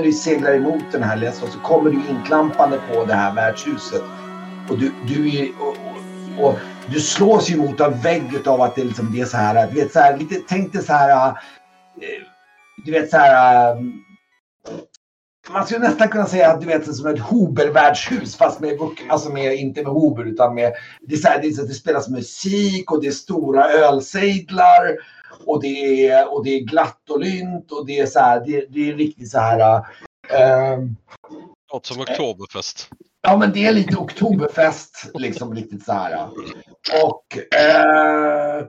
när du, seglar emot den här lässan så kommer du inklampande på det här värdshuset. Och du, du, är, och, och, och, du slås ju mot en vägg av att det, liksom, det är så här, du vet så här, lite, tänk dig så här, eh, du vet så här, eh, man skulle nästan kunna säga att du vet som ett Hober-värdshus fast med, alltså med, inte med Hober utan med, det, är så här, det, är så det spelas musik och det är stora ölsejdlar och det är, och det är glatt och lynt och det är så här, det, det är riktigt så här. Äh, Något som Oktoberfest. Ja, men det är lite Oktoberfest, liksom riktigt så här. Och eh,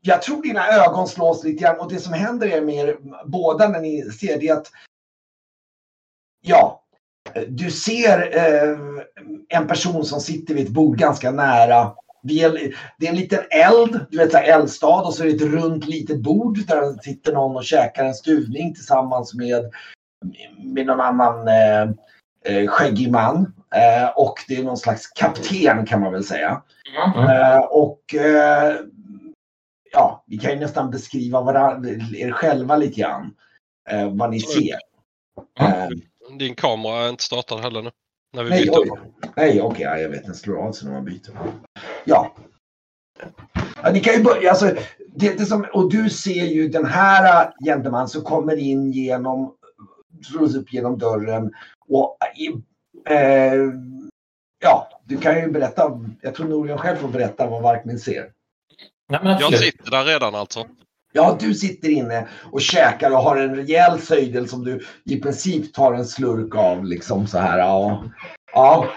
jag tror dina ögon slås lite grann och det som händer är mer båda när ni ser det att ja, du ser eh, en person som sitter vid ett bord ganska nära. Det är en liten eld, du vet så eldstad och så är det ett runt litet bord där sitter någon och käkar en stuvning tillsammans med, med någon annan eh, eh, skäggig man. Eh, och det är någon slags kapten kan man väl säga. Mm. Eh, och eh, ja, vi kan ju nästan beskriva varandra, er själva lite grann. Eh, vad ni ser. Mm. Din kamera är inte startad heller nu. När vi nej, byter. Oj. Nej, okej, okay, jag vet. Den slår av sig när man byter. Ja. ja ni kan ju börja, alltså, det, det som, och du ser ju den här gentleman som kommer in genom, slås upp genom dörren och eh, ja, du kan ju berätta. Jag tror Norian själv får berätta vad Varkmin ser. jag sitter där redan alltså. Ja, du sitter inne och käkar och har en rejäl söjdel som du i princip tar en slurk av. Liksom så här. Ja. ja.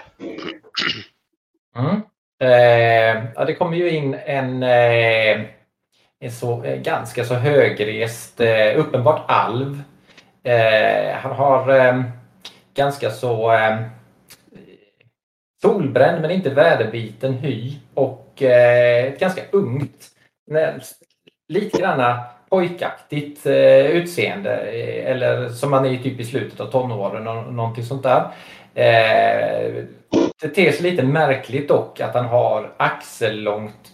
Mm. Eh, ja, det kommer ju in en, eh, en så, eh, ganska så högrest, eh, uppenbart alv. Eh, han har eh, ganska så eh, solbränd men inte väderbiten hy och eh, ett ganska ungt lite grann pojkaktigt eh, utseende eh, eller som man är typ i slutet av tonåren och någonting sånt där. Eh, det ter sig lite märkligt dock att han har axellångt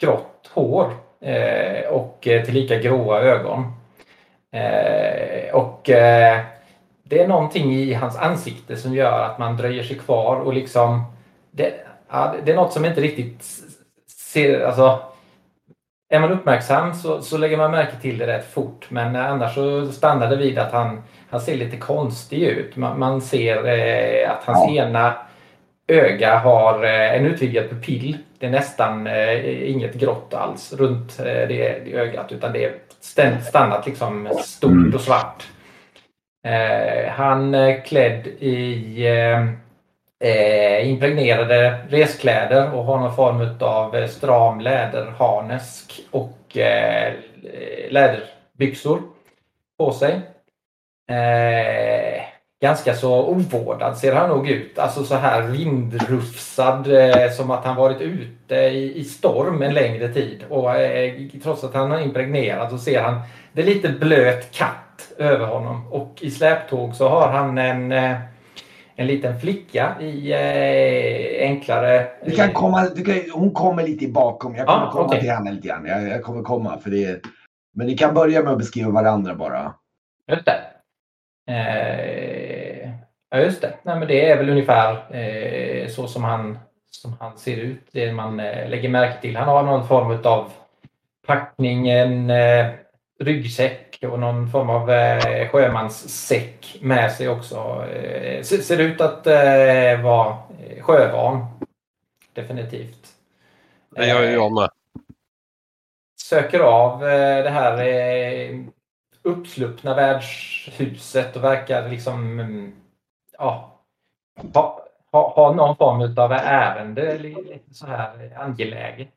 grått hår eh, och eh, tillika gråa ögon. Eh, och eh, det är någonting i hans ansikte som gör att man dröjer sig kvar och liksom det, ja, det är något som inte riktigt ser, alltså är man uppmärksam så, så lägger man märke till det rätt fort men annars så stannar det vid att han, han ser lite konstig ut. Man, man ser eh, att hans ja. ena öga har eh, en utvidgad pupill. Det är nästan eh, inget grått alls runt eh, det, ögat utan det är stannat liksom stort mm. och svart. Han är klädd i impregnerade reskläder och har någon form av stram läderharnesk och läderbyxor på sig. Eh, ganska så ovårdad ser han nog ut. Alltså så här vindrufsad eh, som att han varit ute i, i storm en längre tid. Och eh, trots att han har impregnerat så ser han det är lite blöt katt över honom. Och i släptåg så har han en eh, en liten flicka i eh, enklare... Du kan komma, du kan, hon kommer lite bakom. Jag kommer ah, komma okay. till henne lite grann. Jag, jag, kommer komma. För det, men ni kan börja med att beskriva varandra bara. Just det. Eh, ja, just det. Nej, men det är väl ungefär eh, så som han, som han ser ut. Det man eh, lägger märke till. Han har någon form av packning, en eh, ryggsäck och någon form av eh, sjömanssäck med sig också. Eh, ser ut att vara sjövan. Definitivt. Det gör ju jag med. Söker av det här uppsluppna värdshuset och verkar liksom mm, ja, ha, ha, ha någon form av ärende lite så här angeläget.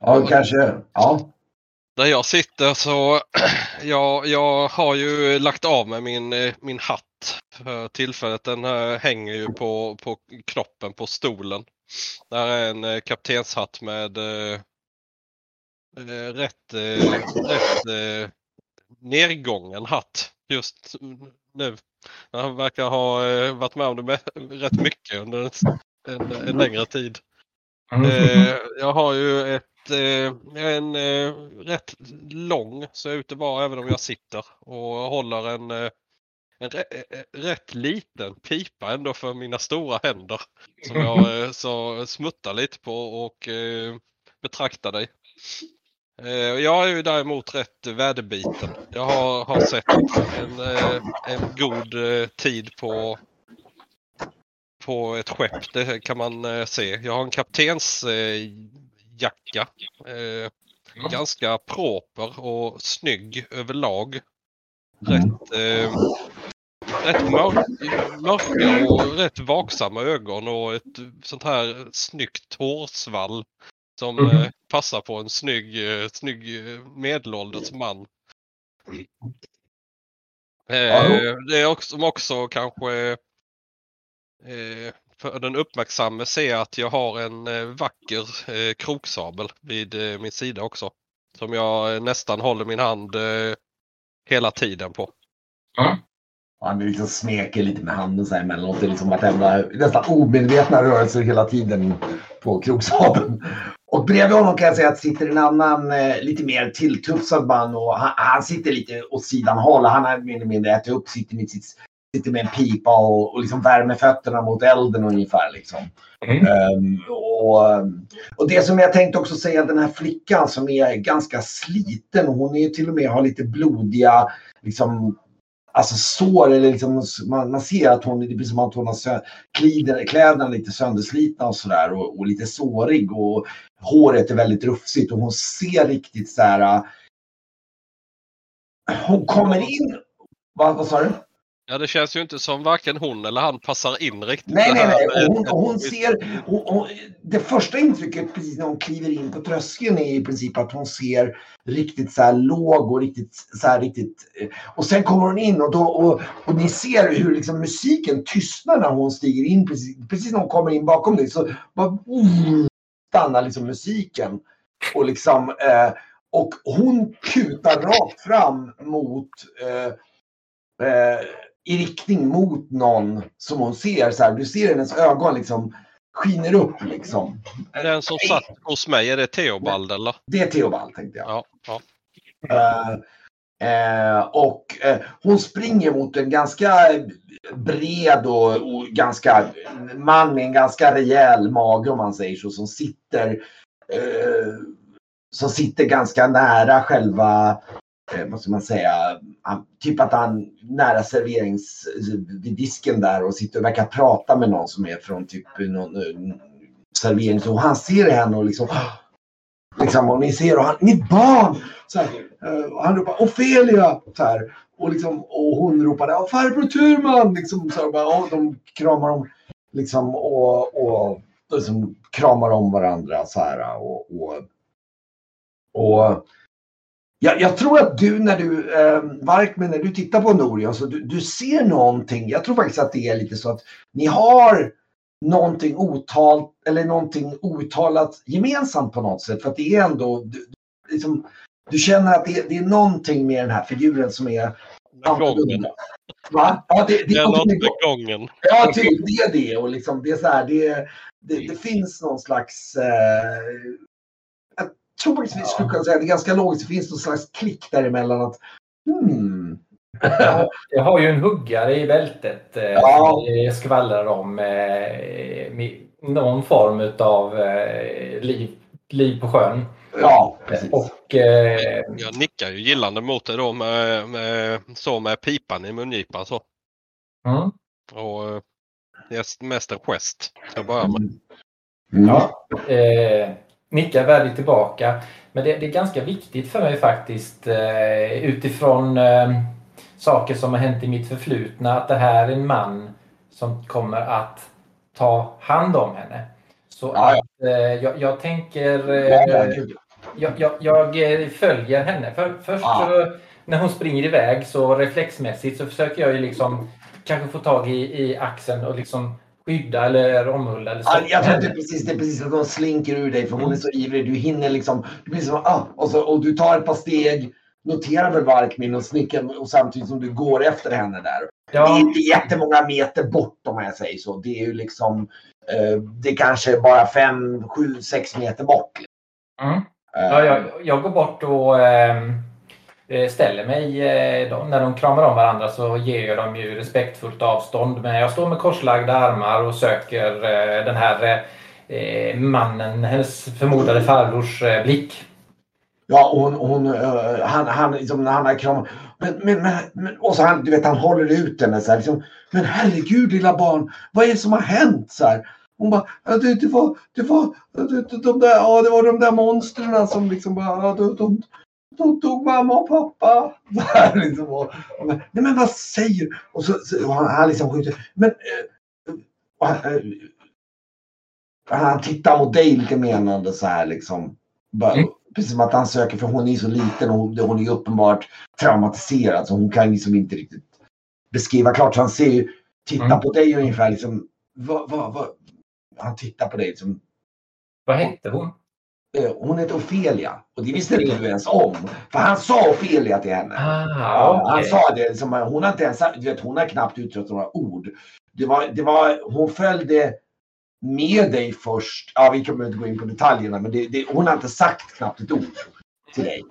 Ja, kanske. Ja där jag sitter så jag, jag har ju lagt av med min, eh, min hatt för tillfället. Den hänger ju på, på knoppen på stolen. Där är en eh, kaptenshatt med eh, eh rätt, eh, rätt eh, nedgången hatt just nu. Han verkar ha eh, varit med om det med, rätt mycket under en, en, längre tid. Mm. jag har ju ett eh, en, eh, rätt lång så jag är ute bara även om jag sitter och håller en, eh, en rä- eh, rätt liten pipa ändå för mina stora händer. Som jag eh, så smuttar lite på och eh, betraktar dig. Eh, Jag är ju däremot rätt väderbiten. Jag har, har sett en, eh, en god eh, tid på, på ett skepp. Det kan man se. Jag har en kaptens jacka. Eh, ganska proper och snygg överlag. Rätt, rätt mörk, mörka och rätt vaksamma ögon och ett sånt här snyggt hårsvall som eh, passar på en snygg, eh, snygg eh, medelålders man. Eh, det är också, som också kanske eh, för den uppmärksamme ser att jag har en eh, vacker eh, kroksabel vid eh, min sida också. Som jag eh, nästan håller min hand eh, hela tiden på. Han liksom smeker lite med handen så här emellanåt. Det är liksom vartenda, nästan omedvetna rörelser hela tiden på kroksabeln. Och bredvid honom kan jag säga att sitter en annan eh, lite mer tilltufsad man och han, han sitter lite åt sidan håll. Han har mer eller mindre ätit upp, sitter med, sitt, sitter med en pipa och, och liksom värmer fötterna mot elden ungefär. Liksom. Mm. Ehm, och, och det som jag tänkte också säga, den här flickan som är ganska sliten. Hon är till och med har lite blodiga liksom, alltså sår. Eller liksom, man, man ser att hon, det blir som att hon har sö- kläder, kläderna lite sönderslitna och sådär. Och, och lite sårig. Och håret är väldigt rufsigt och hon ser riktigt så här. Äh, hon kommer in. Vad, vad sa du? Ja, det känns ju inte som varken hon eller han passar in riktigt. Nej, nej, nej. hon, hon ser, hon, hon, det första intrycket precis när hon kliver in på tröskeln är i princip att hon ser riktigt så här låg och riktigt så här riktigt. eh, Och sen kommer hon in och, då, och, och ni ser hur liksom musiken tystnar när hon stiger in. Precis, precis när hon kommer in bakom dig så bara uh, stannar liksom musiken. Och liksom eh, och hon kutar rakt fram mot eh, eh, i riktning mot någon som hon ser. Så här, du ser hennes ögon liksom skiner upp liksom. Den som satt hos mig, är det Theobald eller? Det är Theobald tänkte jag. Ja. ja. Eh, eh, och eh, hon springer mot en ganska bred och, och ganska man med en ganska rejäl mage om man säger så. Som sitter, som sitter ganska nära själva vad ska man säga, han, typ att han nära serverings, vid disken där och sitter och verkar prata med någon som är från typ någon eh, servering. och han ser henne och liksom Liksom, och ni ser och han, mitt barn! Så här, eh, och han ropar Ofelia! Så här, och, liksom, och hon ropade farbror Turman! Liksom, så här, bara, och de kramar om liksom, och, och liksom, kramar om varandra så här. Och, och, och jag, jag tror att du när du, eh, Varkmen, när du tittar på Noria, så du, du ser någonting. Jag tror faktiskt att det är lite så att ni har någonting otalt eller någonting outtalat gemensamt på något sätt. För att det är ändå, du, liksom, du känner att det, det är någonting med den här figuren som är gången. Va? Ja, det, det, är med gången. Ja, typ. Det är det. Och liksom, det, är så här, det, det, det finns någon slags... Eh, jag vi skulle kunna säga att det är ganska logiskt. Det finns någon slags klick däremellan. Att, hmm. Jag har ju en huggare i bältet eh, Ja. det skvallrar om eh, med någon form av eh, liv, liv på sjön. ja, precis. Och eh, Jag nickar ju gillande mot det då med, med, så med pipan i mungipan så. mm, Och eh, det är mest en gest till att börja med. Mm. ja, eh, nickar värdigt tillbaka. Men det, det är ganska viktigt för mig faktiskt eh, utifrån eh, saker som har hänt i mitt förflutna att det här är en man som kommer att ta hand om henne. Så Ja, att eh, jag, jag tänker eh, jag, jag, jag eh, följer henne. För, först Ja. så, när hon springer iväg så reflexmässigt så försöker jag ju liksom kanske få tag i, i axeln och liksom skydda eller omhulda. Eller Ja, stoppa jag tror att det är precis, det är precis att de slinker ur dig för hon är så ivrig. Du hinner liksom, det blir som, ah, och, så, och du tar ett par steg, noterar väl Varkmin och snickar och samtidigt som du går efter henne där. Det är Ja, inte jättemånga meter bort om jag säger så. Det är ju liksom, eh, det är kanske bara fem, sju, sex meter bort. mm. Ja, jag, jag går bort och eh, Eh, ställer mig. Eh, när de kramar om varandra så ger jag dem ju respektfullt avstånd. Men jag står med korslagda armar och söker eh, den här mannen, hennes förmodade farbrors blick. Ja, hon, hon, han, han, liksom, när han har kramat. Men, men, men, men, och så han, du vet, han håller ut henne så här, liksom, Men herregud lilla barn, vad är det som har hänt? Så här. Hon bara, ja, det, det var, det var, det, de där, ja, det var de där monstren som liksom bara, ja, de, de, de tog mamma och pappa. Här, liksom, och, och, nej men vad säger du? Och så, så och han, han liksom skjuter, men eh, han, eh, han tittar mot dig lite menande så här liksom. Bara, Mm. Precis som att han söker, för hon är så liten och hon, hon är uppenbart traumatiserad så hon kan liksom inte riktigt beskriva klart. Så han ser ju, tittar Mm. på dig ungefär liksom. Vad, vad, vad? Han tittar på dig liksom. Vad hette hon? Eh, Hon heter Ofelia och det visste inte du ens om. För han sa Ofelia till henne. Ah, Ja, Han sa det, liksom, hon har inte ens, du vet, hon har knappt uttryckt några ord. Det var, det var, hon följde med dig först. Ja, vi kommer inte gå in på detaljerna, men det, det, hon har inte sagt knappt ett ord till dig.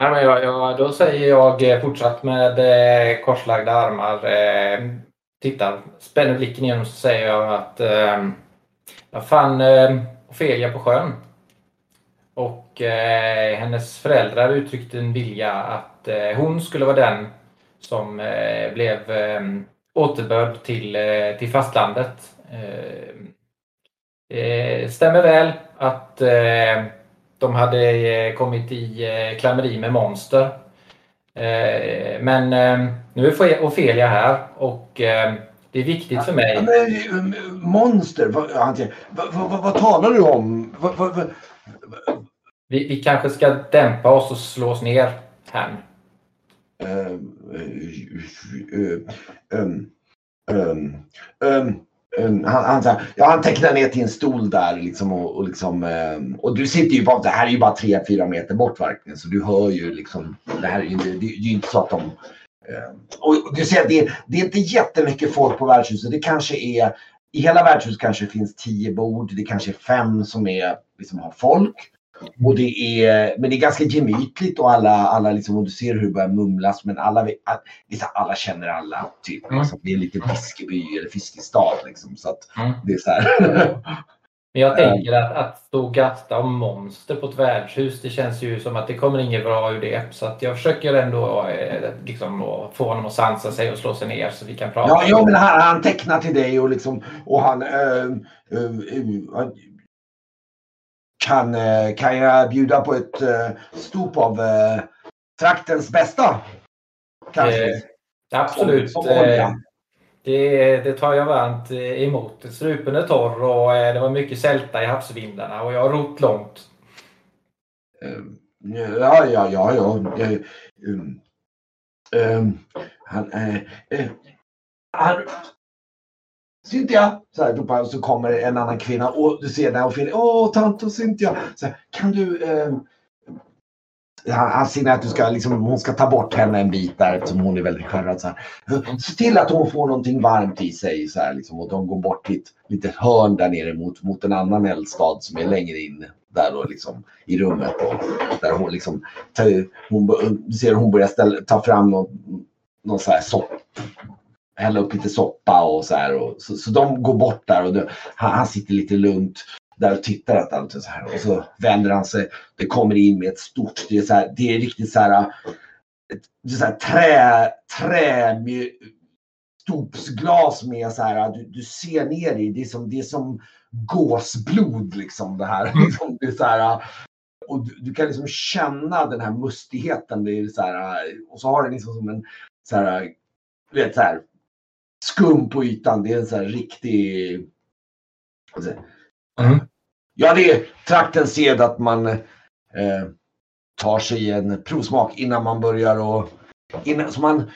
Nej, men jag, jag, då säger jag eh, fortsatt med eh, korslagda armar. Eh, tittar, spänner blicken igenom så säger jag att eh, jag fann eh, Ofelia på sjön. Och eh, hennes föräldrar uttryckte en vilja att eh, hon skulle vara den som eh, blev eh, återbörd till, eh, till fastlandet. Eh, eh, stämmer väl att eh, de hade eh, kommit i eh, klammeri med monster. Eh, Men eh, nu är Ofelia här och eh, det är viktigt för mig. men, eh, monster, vad, vad, vad, vad, vad talar du om? Vi, vi kanske ska dämpa oss och slå oss ner här. eh, eh, um, um, um, han, han, ja, han tecknar ner till en stol där liksom och, och, liksom, um, och du sitter ju bara, det här är ju bara 3-4 meter bort verkligen så du hör ju liksom, det här är ju inte, det, det är ju inte så att de um, och du ser att det, det är inte jättemycket folk på värdshuset, det kanske är i hela värdshuset kanske finns tio bord, det kanske är fem som är, liksom, har folk. Och det är, men det är ganska gemytligt och alla, alla liksom, och du ser hur det börjar mumlas men alla, här, alla känner alla. Typ. Mm. Alltså, det är lite fiskeby eller fiskestad liksom. Så att Mm. det är så här. Men jag tänker att, att stå och gatta om monster på ett värdshus, det känns ju som att det kommer inget bra ur det. Så att jag försöker ändå eh, liksom, få honom att sansa sig och slå sig ner så vi kan prata. ja, ja, men han, han tecknar till dig och liksom och han eh, eh, eh, kan, eh, kan jag bjuda på ett eh, stop av eh, traktens bästa? Kanske. Eh, Absolut. Olja. Eh, Det, det tar jag varmt emot. Strupen är torr och det var mycket sälta i havsvindarna och jag har rott långt. Ja, ja, ja, ja. Um, um, han, han, Cynthia! Så här ropar och så kommer en annan kvinna och du ser den här och finner, åh tant och Cynthia! Så här, kan du eh, han, han ser att du ska, liksom, hon ska ta bort henne en bit där eftersom hon är väldigt skärrad. Så här. Se till att hon får någonting varmt i sig. Så här, liksom, och de går bort till ett litet hörn där nere mot, mot en annan eldstad som är längre in där då, liksom, i rummet. Och, där hon liksom, tar- hon, du ser hon börjar ställa, ta fram någon, någon så här sopp, hälla upp lite soppa och så här. Och, så, så de går bort där och det, han, han sitter lite lugnt där och tittar att allt är så här. Och så vänder han sig. Det kommer in med ett stort, det är, så här, det är riktigt så här, det är så här trä, trä med stopsglas med så här, du, du ser ner i, det är som, det är som gåsblod liksom det här. Liksom, det är så här och du, du kan liksom känna den här mustigheten. Det är så här, och så har den liksom som en så här, du vet så här, skum på ytan. Det är en så här riktig... säga? Mm. Ja, det är traktens sed att man eh, tar sig en provsmak innan man börjar och innan, så man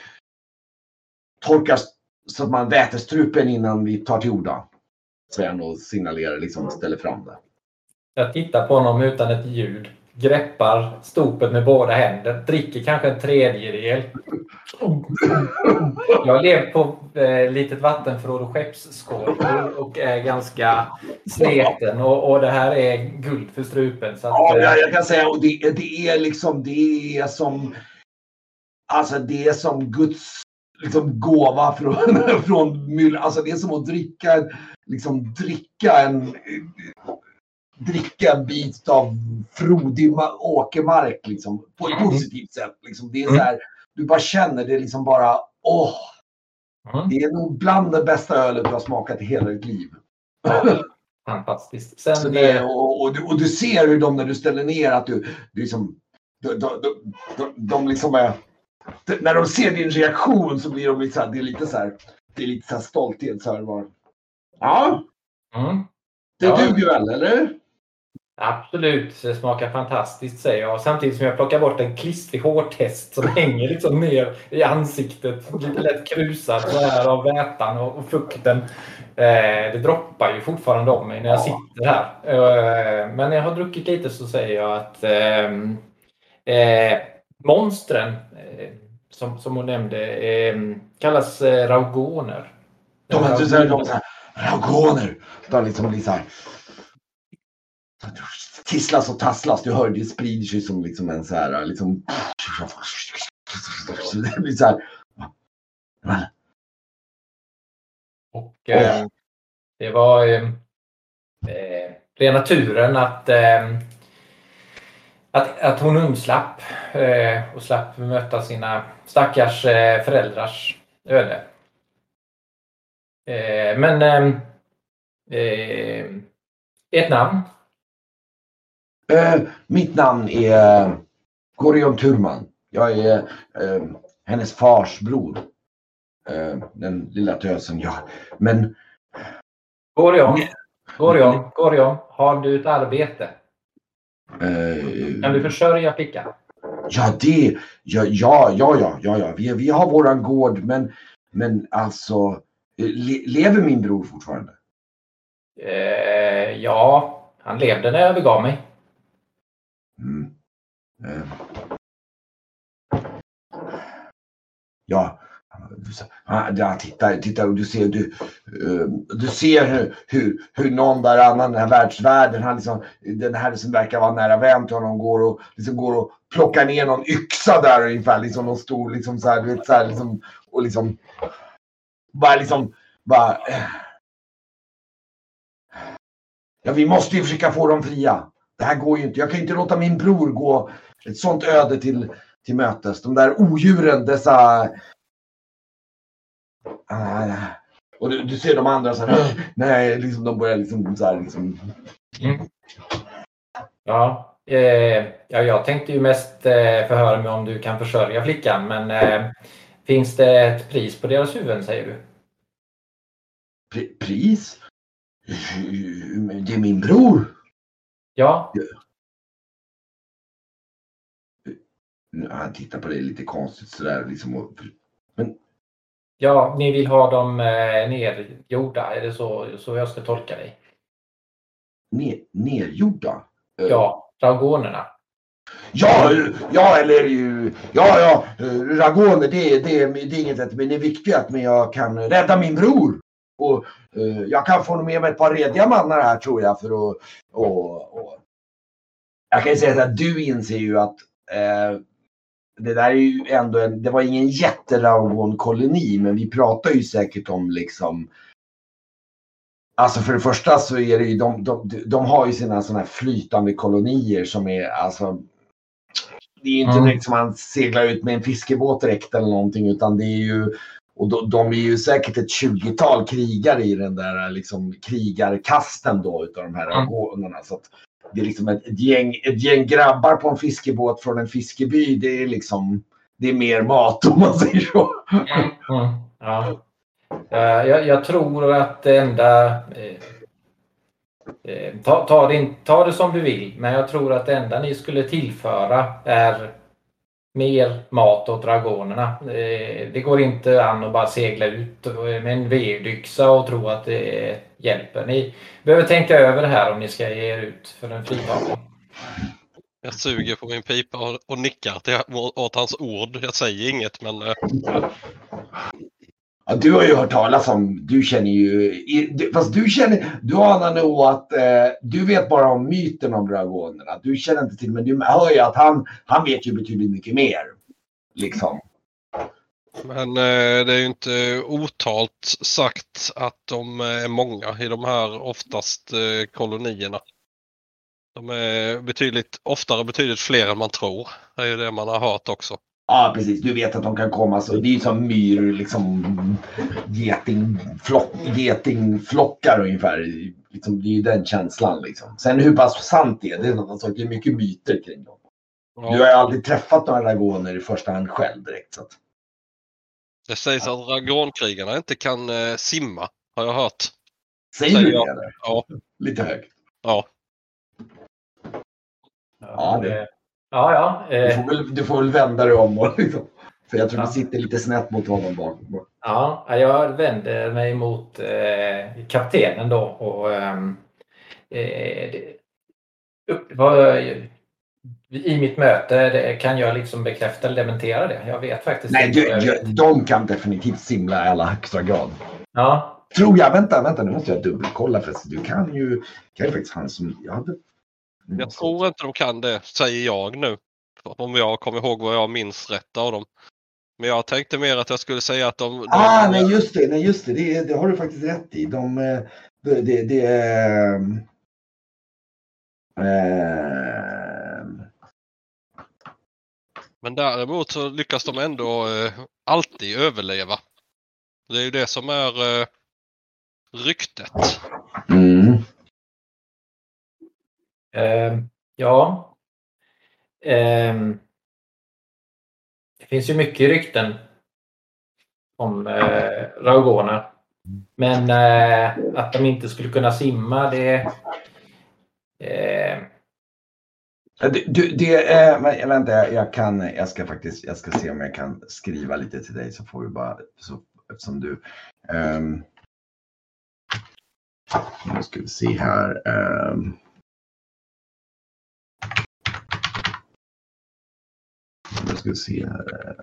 torkar så att man väter strupen innan vi tar till orda. Säger han och signalerar, liksom ställer fram det. Jag tittar på honom utan ett ljud. Greppar stopet med båda händer, dricker kanske en tredjedel. Jag har levt på eh, litet vattenförråd och skeppsskorpor och är ganska sleten och, och det här är guld för strupen. Så att, Ja, eh, jag, kan säga och det, det är liksom det är som Alltså det är som Guds liksom, gåva från, från. Alltså det är som att dricka, liksom, dricka en dricka en bit av frodig ma- åkermark liksom, på ett Mm. positivt sätt. Liksom. Det är så här, du bara känner det liksom bara åh, mm, det är nog bland det bästa ölet du har smakat i hela ditt liv. ja, fantastiskt. Sen, det, eh, och, och, du, och du ser hur de när du ställer ner att du, du liksom, de, de, de, de, liksom är, när de ser din reaktion så blir de lite så här, det är lite så här, det är lite så här stolthet så här var. Ja, mm, det Ja. duger väl, eller? Absolut, det smakar fantastiskt säger jag. Samtidigt som jag plockar bort en klistrig hårtest som hänger liksom ner i ansiktet. Lite lätt krusad så här av vätan och, och fukten. Eh, det droppar ju fortfarande om mig när jag Ja. sitter här. Eh, men när jag har druckit lite så säger jag att ehm, eh, monstren, eh, som, som hon nämnde, eh, kallas eh, raugoner. De de är så här, dragoner. De liksom blir så här. Tisslas och tasslas. Du hör det sprider sig som liksom en så här liksom. Det blir så här. Och eh, det var eh, eh, rena turen att, eh, att, att hon undslapp eh, och slapp möta sina stackars eh, föräldrars öde. Eh, men eh, eh, ett namn. Eh, mitt namn är Gorion Turman. Jag är eh, hennes fars bror. Eh, den lilla tösen. Ja. Men Gorion. Gorion, Gorion, har du ett arbete? eh, Kan du försörja flickan? ja, det. Ja, ja, ja, ja, ja, ja. Vi, vi har våran gård. Men, men alltså. eh, Le, lever min bror fortfarande? Eh, ja, han levde när jag begav mig. Mm. Eh. Ja. Ah, ja, titta, titta du ser, du, eh, du ser hur, hur, hur någon där annan, den här världsvärlden, han liksom, den här som verkar vara nära vän till honom går och, liksom går och plockar ner någon yxa där ungefär, liksom någon stor, liksom så här, du vet så här, liksom, och liksom, bara liksom, bara. Eh. Ja, vi måste ju försöka få dem fria. Det här går ju inte. Jag kan inte låta min bror gå ett sånt öde till, till mötes. De där odjuren, dessa... Ah, och du, du ser de andra så här, nej, liksom de börjar liksom så här liksom. Ja, eh, ja, jag tänkte ju mest eh, förhöra mig om du kan försörja flickan, men eh, finns det ett pris på deras huvuden säger du? Pri, pris? Det är min bror. Ja, Han tittar på dig lite konstigt sådär liksom. Och, ja, ni vill ha dem eh, nergjorda, är det så, så jag ska tolka dig? ner, nergjorda. Eh, Ja, dragonerna. Ja, ja eller ja, ja, eh, Ragone, det, det, det är inget men det är viktigt att men jag kan rädda min bror. Och eh, jag kan få med mig ett par rediga mannar här tror jag för att, och, och. Jag kan ju säga att du inser ju att eh, det där är ju ändå en, det var ingen jätteragon-koloni, men vi pratar ju säkert om liksom Alltså för det första så är det ju, de, de, de har ju sina sådana här flytande kolonier som är alltså det är ju inte Mm. direkt som man seglar ut med en fiskebåt direkt eller någonting utan det är ju och de, de är ju säkert ett 20-tal krigare i den där liksom krigarkasten då utav de här Mm. agonerna. Så att det är liksom ett, ett, gäng, ett gäng grabbar på en fiskebåt från en fiskeby. Det är liksom det är mer mat om man säger så. Mm, ja. Eh, jag, jag tror att det enda... Eh, eh, ta, ta, det ta det som du vill, men jag tror att det enda ni skulle tillföra är mer mat åt dragonerna. Eh, det går inte an att bara segla ut med en vedyxa och tro att det hjälper. Ni behöver tänka över det här om ni ska ge er ut för en fritagning. Jag suger på min pipa och, och nickar till, åt hans ord. Jag säger inget men... Eh, Ja, du har ju hört talas om, du känner ju, fast du känner, du anar nog att eh, du vet bara om myten om dragonerna. Du känner inte till, men du hör ju att han, han vet ju betydligt mycket mer. Liksom. Men eh, det är ju inte otalt sagt att de eh, är många i de här oftast eh, kolonierna. De är betydligt oftare betydligt fler än man tror. Det är ju det man har hört också. Ja, precis. Du vet att de kan komma så. Det är ju som myr, liksom getingflock, getingflockar ungefär. Liksom, det är ju den känslan liksom. Sen hur pass sant det är, det är en annan sak. Det är mycket myter kring dem. Ja. Du har ju aldrig träffat några dragoner i första hand själv direkt. Så att... Det sägs att dragonkrigarna inte kan eh, simma, har jag hört. Säger, Säger du det? Eller? Ja. Lite högt. Ja. Ja, det... ja, ja. Eh... Du, får väl, du får väl vända dig om. Och, liksom. För jag tror ja. du sitter lite snett mot honom bak. Ja, jag vänder mig mot eh, kaptenen då. Och, ehm, eh, upp, vad, i mitt möte kan jag liksom bekräfta eller dementera det. Jag vet faktiskt Nej, inte. Du, de kan definitivt simla i allra högsta grad. Ja. Tror jag. Vänta, vänta, nu måste jag dubbelkolla förresten. Du kan ju, kan ju faktiskt han som jag hade. Jag tror inte de kan det, säger jag nu. Om jag kommer ihåg vad jag minns rätt av dem. Men jag tänkte mer att jag skulle säga att de... Ah, de... nej just det, nej just det. Det, det har du faktiskt rätt i. De, eh, det, det, det äh, men däremot så lyckas de ändå eh, alltid överleva. Det är ju det som är eh, ryktet. Mm. Eh, ja. Eh, det finns ju mycket rykten om eh, Raugona. Men eh, att de inte skulle kunna simma det eh, du, det eh, vänta, jag, kan, jag ska faktiskt, jag ska se om jag kan skriva lite till dig så får vi bara, så, eftersom du, um, nu ska vi se här. Um, nu ska vi se här.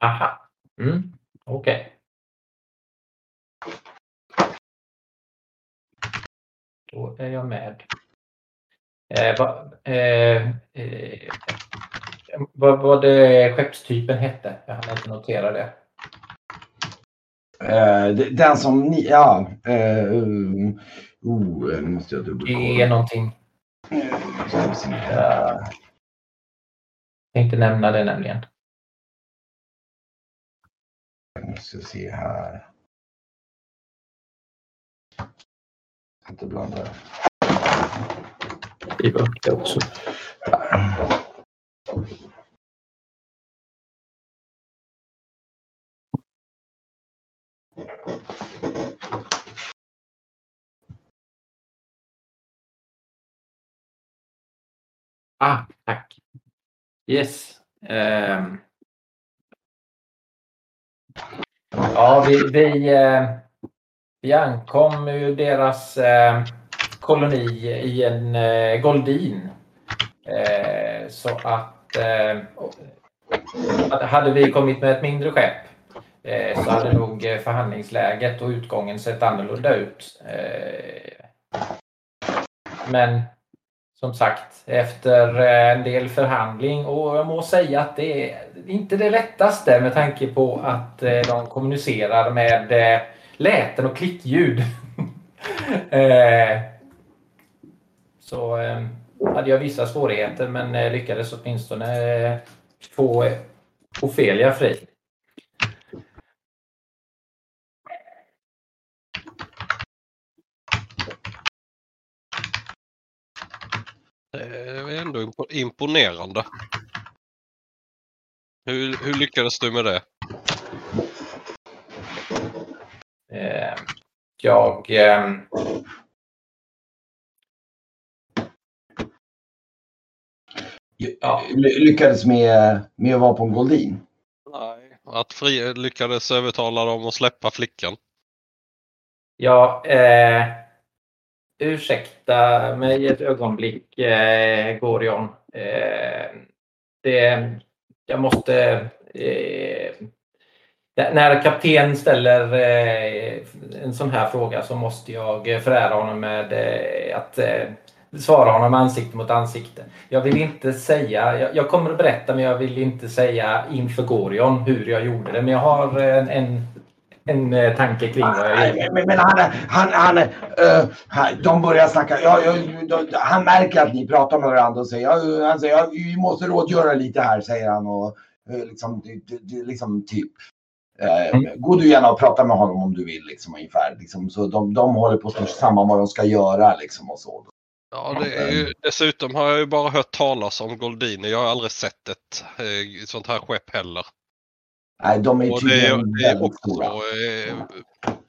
Aha. Mm. Okej. Okay. Då är jag med. Eh, va, eh, eh, vad, vad det skeppstypen hette? Jag hann inte notera det. Eh, den som ni, ja. Eh, um, oh, nu måste jag dubbelkolla. Det är någonting. Jag tänkte nämna det nämligen. Jag måste se här. Inte blanda. Skriva upp det också. Där. Ah, tack. Yes. Um. Ja, vi, vi, eh, vi ankom ju deras eh, koloni i en eh, Goldin. Eh, så eh, att hade vi kommit med ett mindre skepp eh, så hade nog förhandlingsläget och utgången sett annorlunda ut. Men som sagt, efter eh, en del förhandling och jag må säga att det är inte det lättaste med tanke på att eh, de kommunicerar med eh, läten och klickljud. Så hade jag vissa svårigheter men lyckades åtminstone få Ofelia fri. Det är ändå impo- imponerande. Hur, hur lyckades du med det? Eh, jag... Eh, Ja. Ly- Lyckades med, med att vara på en Goldin. Nej. Att fri lyckades övertala dem att släppa flickan. Ja, eh, ursäkta mig ett ögonblick, eh, Gorion. Eh, det, jag måste... Eh, när kapten ställer eh, en sån här fråga så måste jag förära honom med eh, att eh, svara honom ansikte mot ansikte. Jag vill inte säga, jag, jag kommer att berätta men jag vill inte säga inför Gorion hur jag gjorde det. Men jag har eh, en, en, en eh, tanke kring vad jag men, men, han, han, han, uh, de börjar snacka. Ja, ja, de, han märker att ni pratar med varandra och säger, ja, han säger ja, vi måste rådgöra lite här, säger han. Och, eh, liksom, liksom typ. Mm. Gå du gärna och prata med honom om du vill. Liksom, ungefär. Liksom, så de, de håller på att samman vad de ska göra. Liksom, och så. Ja, det är ju, dessutom har jag ju bara hört talas om Goldini. Jag har aldrig sett ett eh, sånt här skepp heller. Nej, de är Och det är, det är också stora. eh,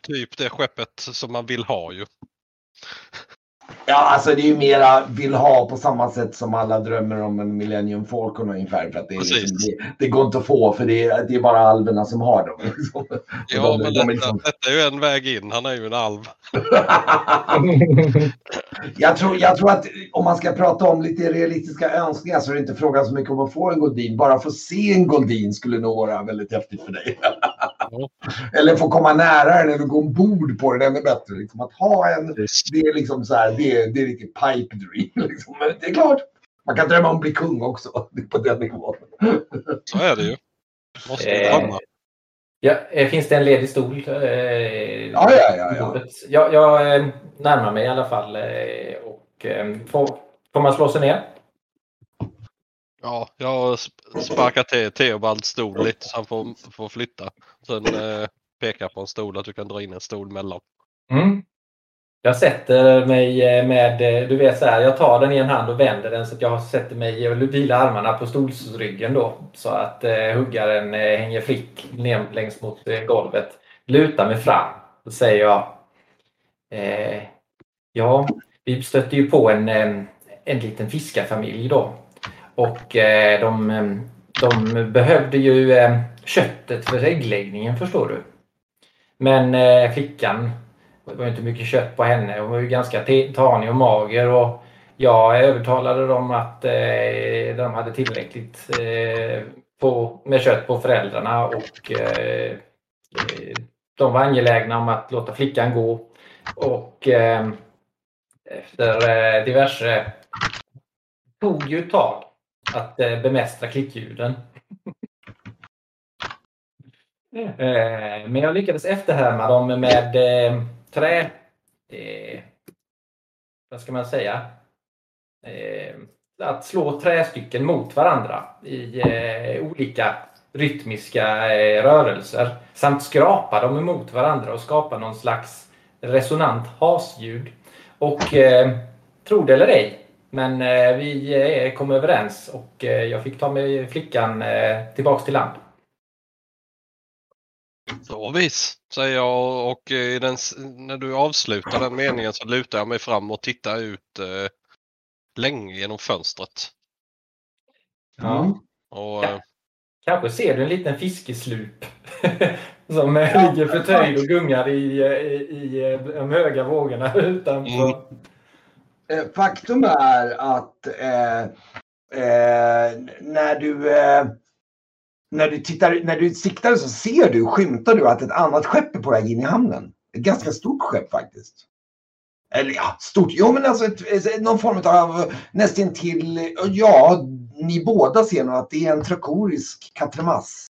typ det skeppet som man vill ha ju. Ja, alltså det är ju mera vill ha på samma sätt som alla drömmer om en Millennium Falcon ungefär. För att det, är liksom, det, det går inte att få för det är, det är bara alverna som har dem. Liksom. Ja, de- men de detta, liksom- detta är ju en väg in. Han är ju en alv. jag, tror, jag tror att om man ska prata om lite realistiska önskningar så är det inte frågan så mycket om att få en Goldin. Bara få se en Goldin skulle nog vara väldigt häftigt för dig. eller få komma nära den eller gå ombord på den ännu bättre. Liksom. Att ha en, det är liksom så här, det, är- det är riktigt pipe dream. Liksom. Men det är klart, man kan drömma om att bli kung också. På den nivån. Så är det ju. Måste Eh, drömma. Ja, eh, finns det en ledig stol? Eh, Ja, ja, ja, ja. Jag, jag eh, närmar mig i alla fall. eh, Och, eh, får, får man slå sig ner? Ja, jag sp- sparkar till Theobalds stol lite så han får, får flytta. Sen eh, pekar på en stol att du kan dra in en stol mellan. Mm. Jag sätter mig eh, med, eh, du vet så här, jag tar den i en hand och vänder den så att jag sätter mig och vilar armarna på stolsryggen då. Så att eh, huggaren eh, hänger fritt ner längs mot eh, golvet. Lutar mig fram. Då säger jag eh, Ja, vi stötte ju på en, en, en liten fiskarfamilj då. Och eh, de, de behövde ju eh, köttet för äggläggningen förstår du. Men eh, flickan, det var inte mycket kött på henne. Hon var ju ganska tanig och mager. Och jag övertalade dem att eh, de hade tillräckligt eh, på, med kött på föräldrarna. Och eh, de var angelägna om att låta flickan gå. Och eh, efter eh, diverse tog ju ett tag att eh, bemästra klickljuden. Eh, Men jag lyckades efterhärma dem med trä... Eh, vad ska man säga? Eh, att slå trästycken mot varandra i eh, olika rytmiska eh, rörelser. Samt skrapa dem emot varandra och skapa någon slags resonant hasljud. Och eh, tro det eller ej, men eh, vi eh, kom överens och eh, jag fick ta med flickan eh, tillbaks till land. Så vis, säger jag och i den, när du avslutar den meningen så lutar jag mig fram och tittar ut eh, länge genom fönstret. Ja. Och, Ja. eh, Kanske ser du en liten fiskeslup som eh, ligger förtöjd och gungar i, eh, i, i de höga vågorna utanför. Mm. Faktum är att eh, eh, när du eh, när du, tittar, när du siktar så ser du, skymtar du att ett annat skepp är på väg in i hamnen. Ett ganska stort skepp faktiskt. Eller ja, stort. Jo men alltså ett, någon form av nästintill, ja, ni båda ser nog att det är en trakorisk katremass.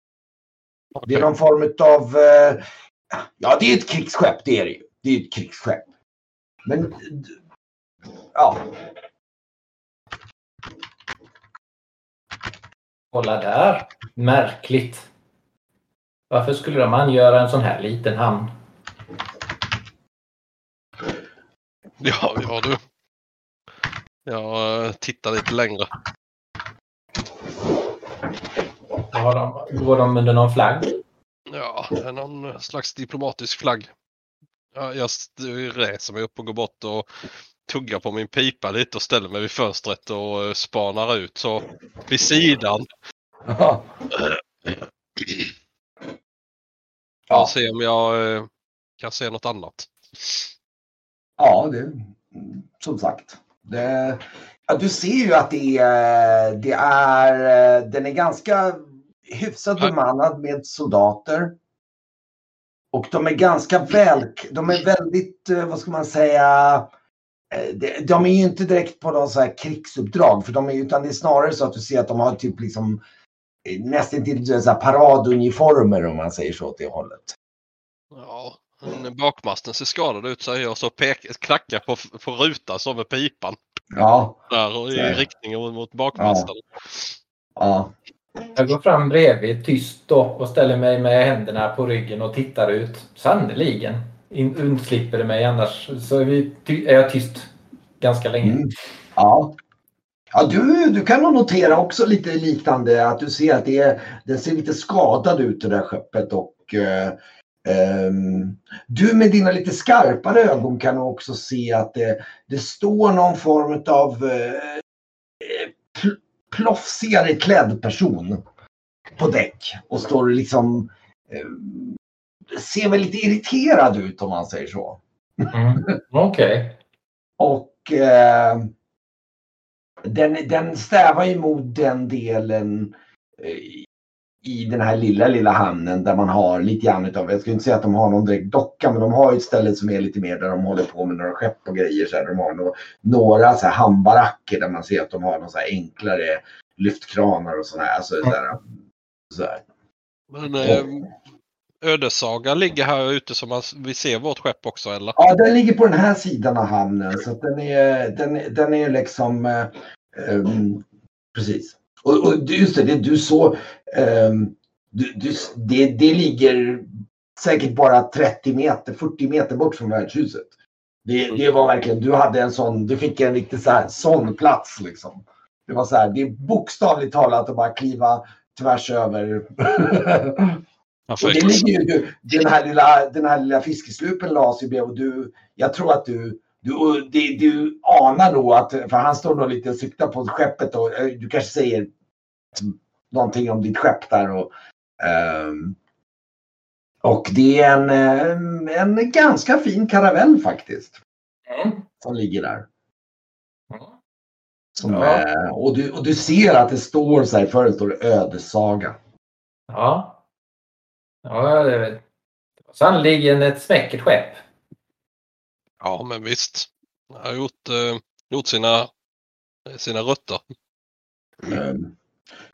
Det är någon form av, eh, ja det är ett krigsskepp, det är det ju. Det är ett krigsskepp. Men, ja, Kolla där! Märkligt. Varför skulle de angöra en sån här liten hamn? ja, ja du. Jag eh, tittar lite längre. Har de, går de under någon flagg? Ja, det är någon slags diplomatisk flagg. Ja, jag reser mig upp och går bort och tuggar på min pipa lite och ställer mig vid fönstret och eh, spanar ut. Så vid sidan. Ja. Ja. Ja. Se om jag eh, kan se något annat. Ja, det, som sagt. Det, ja, du ser ju att det är, det är, den är ganska hyfsat bemannad med soldater. Och de är ganska väl, de är väldigt, eh, vad ska man säga, eh, de- de är ju inte direkt på någon så här krigsuppdrag, för de är, utan det är snarare så att du ser att de har typ liksom eh, nästan till så här paraduniformer om man säger så åt det hållet. Ja, en bakmasten ser skadad ut säger jag så pek, knackar på, på rutan som med pipan. Ja, Där och i det. riktning mot, bakmasten. ja. Jag går fram bredvid tyst då och ställer mig med händerna på ryggen och tittar ut. Sannerligen. In- Undslipper det mig annars så är, vi är jag tyst ganska länge. Mm. Ja. Ja, du, du kan nog notera också lite liknande att du ser att det, är, det ser lite skadad ut det där skeppet och eh, ehm, du med dina lite skarpare ögon kan också se att det, det står någon form av eh, pl- plofsigare klädd person på däck och står liksom eh, ser väl lite irriterad ut om man säger så. Mm. Okej. Och eh, den, den stävar emot den delen eh, i den här lilla, lilla hamnen där man har lite grann utav, jag skulle inte säga att de har någon direkt docka, men de har ju ett ställe som är lite mer där de håller på med några skepp och grejer. Så här, de har nå- några så här hamnbaracker där man ser att de har någon så här enklare lyftkranar och sådär. Alltså, så här, så här. Men eh, Ödesaga ligger här ute så man, vi ser vårt skepp också eller? Ja, den ligger på den här sidan av hamnen. Så att den är, den, den är liksom... Eh, eh mm, precis. Och, och just det, det du såg. ehm, du, du, det, det ligger säkert bara 30 meter, 40 meter bort från värdshuset. Det, det var verkligen, du hade en sån, du fick en riktig så här, sån plats liksom. Det var så här, det är bokstavligt talat att bara kliva tvärs över. Och det ligger ju, du, den, här lilla, den här lilla fiskeslupen lades ju bredvid och du, jag tror att du, du, det, du anar nog att, för han står nog lite och siktar på skeppet och eh, du kanske säger någonting om ditt skepp där och ehm, och det är en, eh, en ganska fin karavell faktiskt Mm. som ligger där. Mm. Som, Ja. och, du, och du ser att det står så här, före står det ödessaga. Ja. Ja, det är väl sannerligen ett smäckert skepp. Ja men visst. Jag har gjort, eh, gjort sina, sina rötter. Ehm,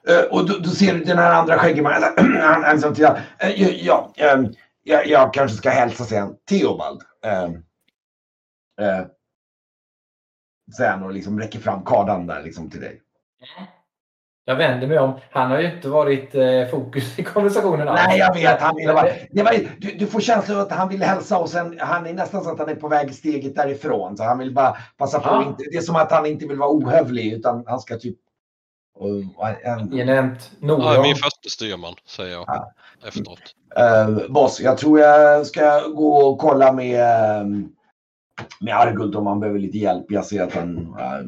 eh, och då, då ser du den här andra skäggemannen. han, han sa till jag, eh, ja, ehm, jag, jag kanske ska hälsa sen. Theobald. Um, uh, säger han och liksom räcker fram kardan där liksom till dig. Jag vänder mig om. Han har ju inte varit eh, fokus i konversationen alls. Nej, jag vet. Han ville bara, det var, du, du får känslan av att han vill hälsa och sen han är nästan så att han är på väg steget därifrån. Så han vill bara passa på. Ja. att Inte, det är som att han inte vill vara ohövlig utan han ska typ... Ni har nämnt Ja, min första styrman säger jag Ja. efteråt. Uh, boss, jag tror jag ska gå och kolla med, ehm, med Arguld om han behöver lite hjälp. Jag ser att han... Ja,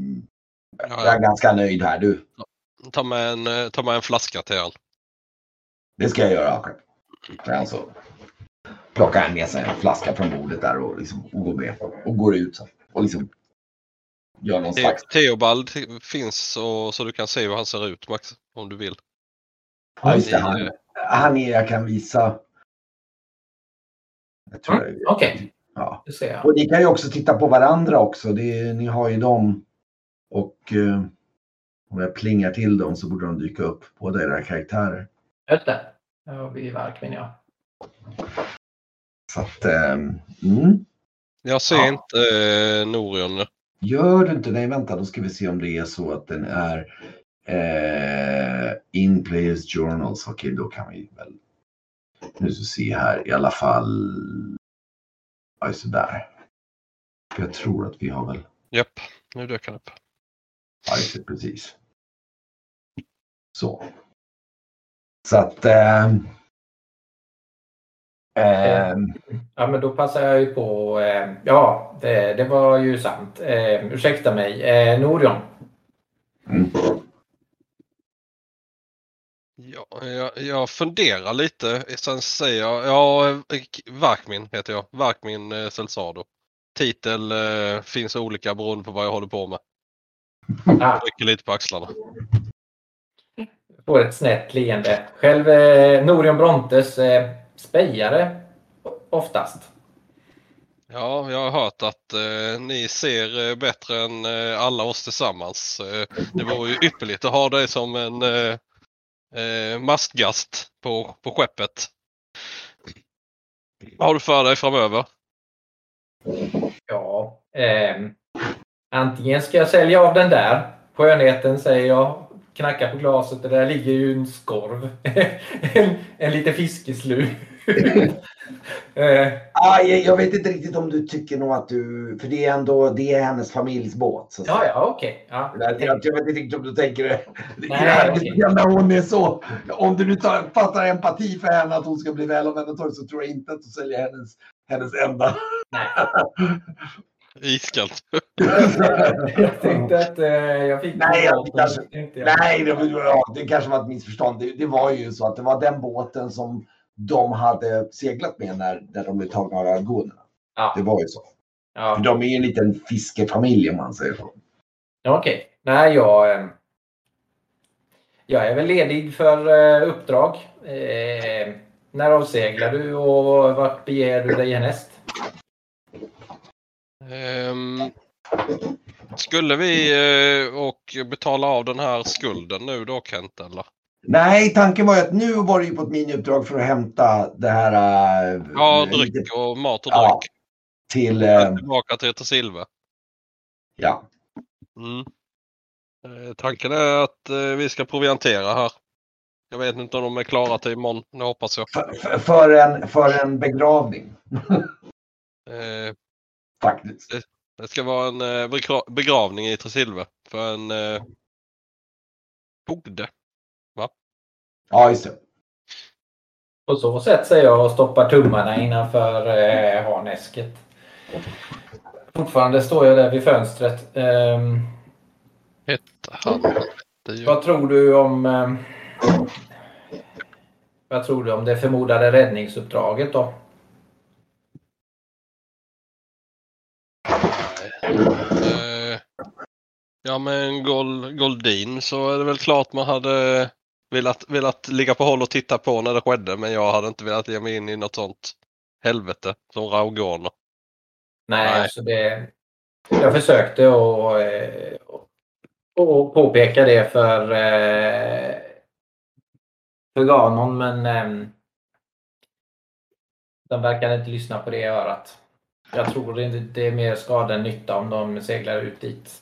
Jag är ganska nöjd här. Du, Ta, med en, eh, ta med en flaska till han. det ska jag göra själv. Sen så plockar han med sig en flaska från bordet där och, liksom, och går med. Och går ut så. Och liksom gör någon Te- slags... Theobald finns så, så du kan se hur han ser ut Max. Om du vill. Ja, just det, han, han är, jag kan visa. Mm, jag, Okej, ja. ser jag. Och ni kan ju också titta på varandra också. Det ni har ju dem. Och eh, om jag plingar till dem så borde de dyka upp, båda era karaktärer. Just det. Ja, vi verk menar jag. Så att, ehm, mm. Jag ser Ja. inte eh, Norion. Gör du inte? Nej, vänta, då ska vi se om det är så att den är eh, in players journals. Okej, då kan vi väl. Nu ska se här i alla fall. Ja, sådär. För jag tror att vi har väl. Japp, nu dök han upp. Ja, precis. Så. Så att... Eh, eh, Ja, men då passar jag ju på. Eh, ja, det, det var ju sant. Eh, ursäkta mig. Eh, Norion. mm. Ja, jag, jag funderar lite. Sen säger jag, ja, Varkmin heter jag. Varkmin eh, Celsado. Titel eh, finns olika beroende på vad jag håller på med. Ah, Rycker lite på axlarna. Får ett snett leende. Själv eh, Norion Brontes eh, spejare oftast. Ja, jag har hört att eh, ni ser eh, bättre än eh, alla oss tillsammans. Eh, det vore ju ypperligt att ha dig som en eh, eh, mastgast på, på skeppet. Vad har du för dig framöver? Ja, ehm, antingen ska jag sälja av den där. Skönheten säger jag. Knacka på glaset och där ligger ju en skorv. en, en liten fiskeslu. eh, aj, jag vet inte riktigt om du tycker nog att du... För det är ändå det är hennes familjs båt. Så ja, ja, okej. Ja, Jag, jag, jag vet inte riktigt om du tänker det. Nej, när hon är så. Om du nu tar, fattar empati för henne att hon ska bli väl omhändertagen så tror jag inte att du säljer hennes, hennes enda. nej. Iskallt. Jag tänkte att eh, jag fick Nej, jag- båten, kanske- jag. Nej, det, var- ja, det kanske var ett missförstånd. Det, det var ju så att det var den båten som de hade seglat med när, när de blev tagna av argonerna. Ja, Det var ju så. För ja. de är ju en liten fiskefamilj om man säger så. Ja, Okej. Nej, jag, eh, jag är väl ledig för eh, uppdrag. Eh, när avseglar du och vart beger du dig härnäst? Ehm, skulle vi eh, och betala av den här skulden nu då Kent eller? Nej, tanken var ju att nu var det ju på ett miniuppdrag för att hämta det här... äh, Ja, dryck och mat och Ja. dryck. Till... Äh, Tillbaka till Ete Silva. ja. Mm. Eh, tanken är att eh, vi ska proviantera här. Jag vet inte om de är klara till imorgon. Det hoppas jag. För, för, för, en, för en begravning. Faktiskt. det ska vara en eh, begra- begravning i Tresilve för en eh, fogde. Ja, just det. På så sätt säger jag och stoppar tummarna innanför eh, harnäsket. Fortfarande står jag där vid fönstret. Ehm, Hette han. Det vad tror du om... ehm, vad tror du om det förmodade räddningsuppdraget då? Ja men Gol, Goldin så är det väl klart man hade velat, velat ligga på håll och titta på när det skedde men jag hade inte velat ge mig in i något sånt helvete som Raugorner. Nej, Nej. Alltså det, jag försökte att eh, och påpeka det för, eh, för Ganon men eh, de verkar inte lyssna på det örat. Jag tror det är mer skada än nytta om de seglar ut dit.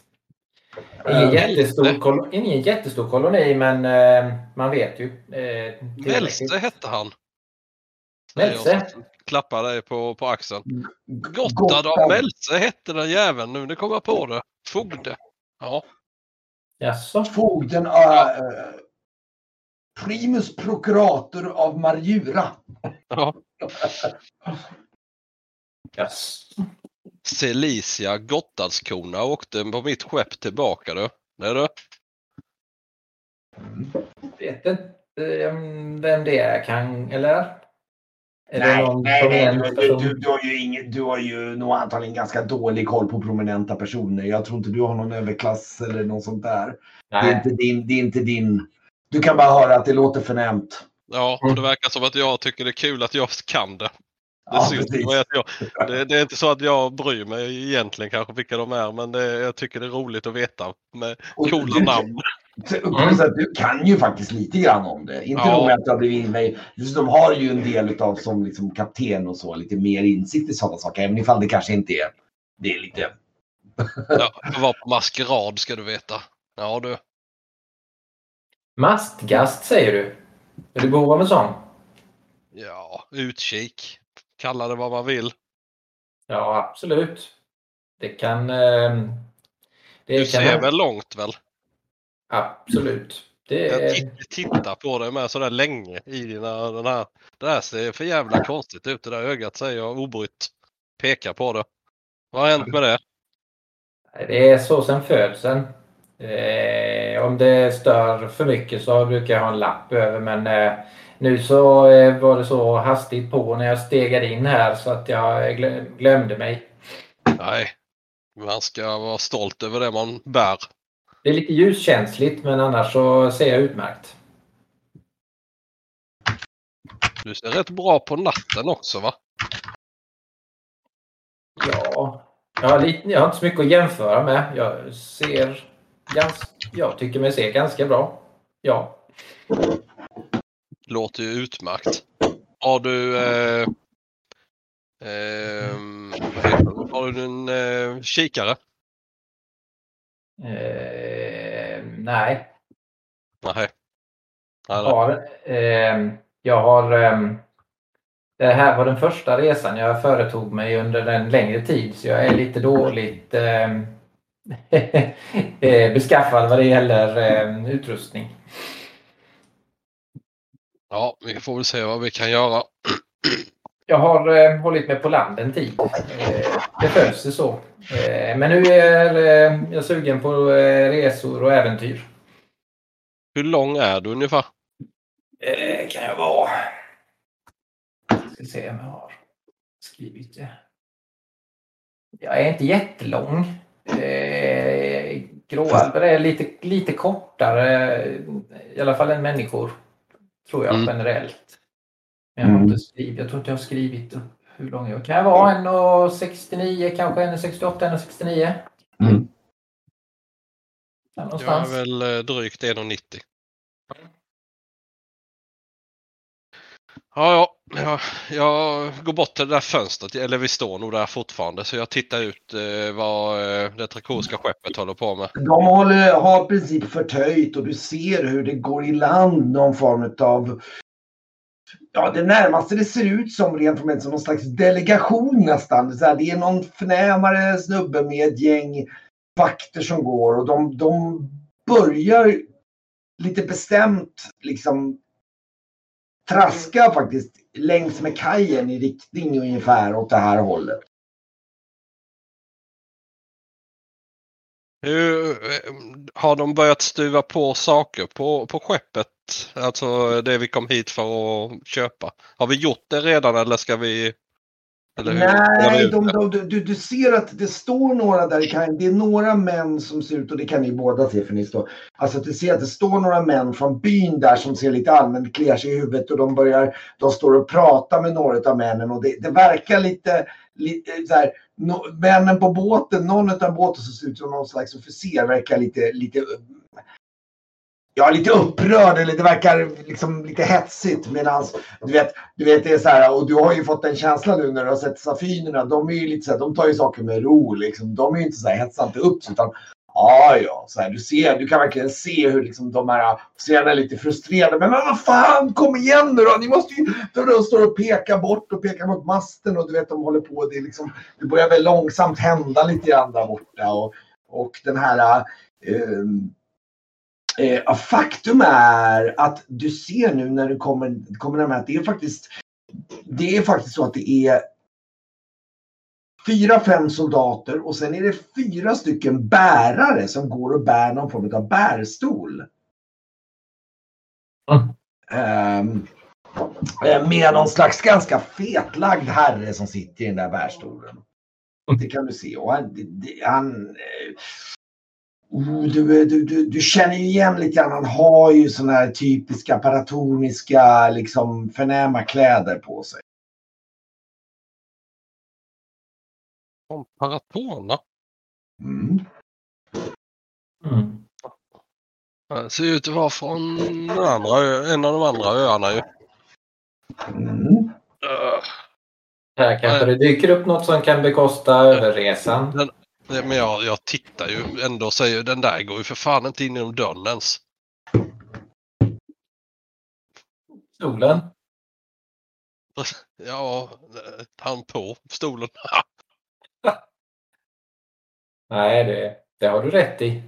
Ingen Eh, jättestor, kol- ingen jättestor koloni men eh, man vet ju. Eh. Mälse hette han. Mälse? Klappar dig på, på axeln. Gottad Gottad. av Mälse hette den jäveln nu. Det kommer jag på det. Fogde. Ja. Jaså? Fogden äh, Primus prokurator av Marjura. ja. Jaså? Celicia Gottadskona åkte på mitt skepp tillbaka du. Nej du. vet inte vem det är kan, eller? Är Nej, du, person? du, du, har ju inget, du har ju nog antagligen ganska dålig koll på prominenta personer. Jag tror inte du har någon överklass eller något sånt där. Det är, inte din, det är inte din. Du kan bara höra att det låter förnämt. Ja, och det verkar som att jag tycker det är kul att jag kan det. Det, Ja, syns jag, det, det är inte så att jag bryr mig egentligen kanske vilka de är men det, jag tycker det är roligt att veta med Och coola du- namn. Att Du kan ju faktiskt lite grann om det. Inte Ja. nog med att du har blivit invägd. Dessutom har du ju en del utav som liksom kapten och så lite mer insikt i sådana saker. Även ifall det kanske inte är. Det är lite. Ja, jag var på maskerad ska du veta. Ja du. Mastgast säger du? Är du av en sån? Ja, utkik. Kalla det vad man vill. Ja, absolut. Det kan... Eh, Du det kan ser väl långt väl? Absolut. Det Jag tittar på det med sådär länge i dina, den här. Det där ser för jävla konstigt ut. Det där ögat säger jag obrytt. Pekar på det. Vad har hänt med det? Det är så sen födseln. Eh, om det stör för mycket så brukar jag ha en lapp över men eh, nu så eh, var det så hastigt på när jag stegade in här så att jag glö- glömde mig. Nej. Man ska vara stolt över det man bär. Det är lite ljuskänsligt men annars så ser jag utmärkt. Du ser rätt bra på natten också va? Ja, jag har, lite, jag har inte så mycket att jämföra med. Jag ser ganska, jag tycker mig se ganska bra. Ja. Låter ju utmärkt. Har du... Eh, det? Har du en eh, kikare? Eh, nej, Nej. Nej, har, eh, jag har eh, det här var den första resan jag företog mig under en längre tid så jag är lite dåligt eh, eh, beskaffad vad det gäller eh, utrustning. Ja, vi får väl se vad vi kan göra. Jag har eh, hållit mig på land en tid. Eh, det följs det så. Eh, men nu är eh, jag sugen på eh, resor och äventyr. Hur lång är du ungefär? Eh, kan jag vara. Ska se om jag har skrivit det. Jag är inte jättelång. Eh, Gråalper är lite, lite kortare, i alla fall än människor. Tror jag Mm. generellt. Men jag, har Mm. inte skrivit, jag tror inte jag har skrivit upp hur lång jag. Kan jag vara 1,69 kanske 1,68, 1,69? Mm. Där Jag är väl eh, drygt 1,90. Ja, ja, jag, jag går bort till det där fönstret, eller vi står nog där fortfarande, så jag tittar ut eh, vad eh, det trakoriska skeppet håller på med. De håller, har i princip förtöjt och du ser hur det går i land någon form av Ja, det närmaste det ser ut som rent formellt som någon slags delegation nästan. Så här, det är någon förnämare snubbe med ett gäng vakter som går och de, de börjar lite bestämt liksom traska faktiskt längs med kajen i riktning ungefär åt det här hållet. Hur, har de börjat stuva på saker på, på skeppet? Alltså det vi kom hit för att köpa. Har vi gjort det redan eller ska vi? Nej, hur? de, de, du- du, ser att det står några där i kajen. Det är några män som ser ut, och det kan ni båda se för ni står. Alltså du ser att det står några män från byn där som ser lite allmänt kliar sig i huvudet och de börjar, de står och pratar med några av männen och det, det verkar lite, lite så här, no, männen på båten, någon av båten som ser ut som någon slags officer verkar lite, lite Ja, lite upprörd eller det verkar liksom lite hetsigt Medan du vet, du vet det är så här och du har ju fått en känsla nu när du har sett safinerna. De är ju lite så här, de tar ju saker med ro liksom. De är ju inte så här hetsar inte upp sig utan ja, ja, så här, du ser, du kan verkligen se hur liksom de här officerarna är lite frustrerade. Men men vad fan, kom igen nu då! Ni måste ju... De står och pekar bort och pekar mot masten och du vet de håller på. Det, är liksom, det börjar väl långsamt hända lite grann där borta och, och den här Eh, Eh, faktum är att du ser nu när du kommer, kommer närmare att det är faktiskt det är faktiskt så att det är fyra, fem soldater och sen är det fyra stycken bärare som går och bär någon form av bärstol. Mm. Eh, med någon slags ganska fetlagd herre som sitter i den där bärstolen. Det kan du se. Och han, han, eh, du, du, du, du känner ju igen lite grann. Han har ju såna här typiska paratoniska, liksom förnäma kläder på sig. Om Paratona? Mm. Mm. Det ser ut att vara från den andra, ö- en av de andra öarna ju. Mm. Här kanske det dyker upp något som kan bekosta överresan. Det- Men jag, jag tittar ju ändå och säger den där går ju för fan inte in genom dörren ens. Stolen. Ja, eh, han på stolen. Nej, det, det har du rätt i.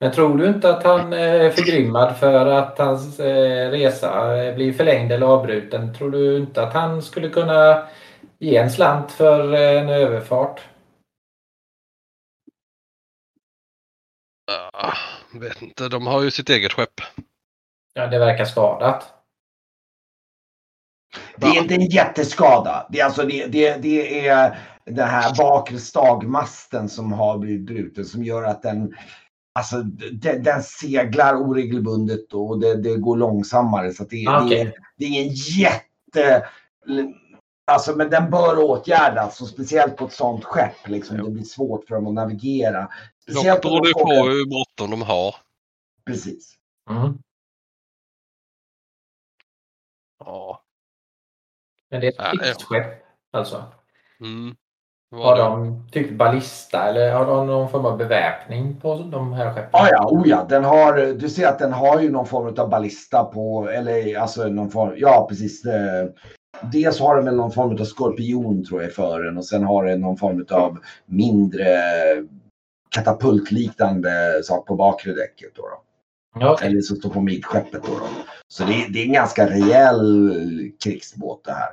Men tror du inte att han är förgrymmad för att hans eh, resa blir förlängd eller avbruten? Tror du inte att han skulle kunna ge en slant för en överfart? Uh, vet inte, de har ju sitt eget skepp. Ja, det verkar skadat. Det är inte en jätteskada. Det är, alltså, det, det, det är den här bakre stagmasten som har blivit bruten som gör att den Alltså den, den seglar oregelbundet och det, det, går långsammare. Så det, okay. det, är, det är ingen jätte... Alltså men den bör åtgärdas och speciellt på ett sånt skepp. Liksom, det blir svårt för dem att navigera. Speciellt Dock beror det på hur bråttom de har. Precis. Mm. Ja. Men det är ett krigsskepp alltså? Mm. Har de typ ballista eller har de någon form av beväpning på de här skeppen? Ah, ja, oh ja, den har, du ser att den har ju någon form av ballista på, eller alltså någon form, ja precis. Eh, dels har den väl någon form av skorpion tror jag för den och sen har den någon form av mindre katapultliknande sak på bakre däcket. Då, då. Okay. Eller som står på midtskeppet. Då, då. Så det, det, är en ganska rejäl krigsbåt det här.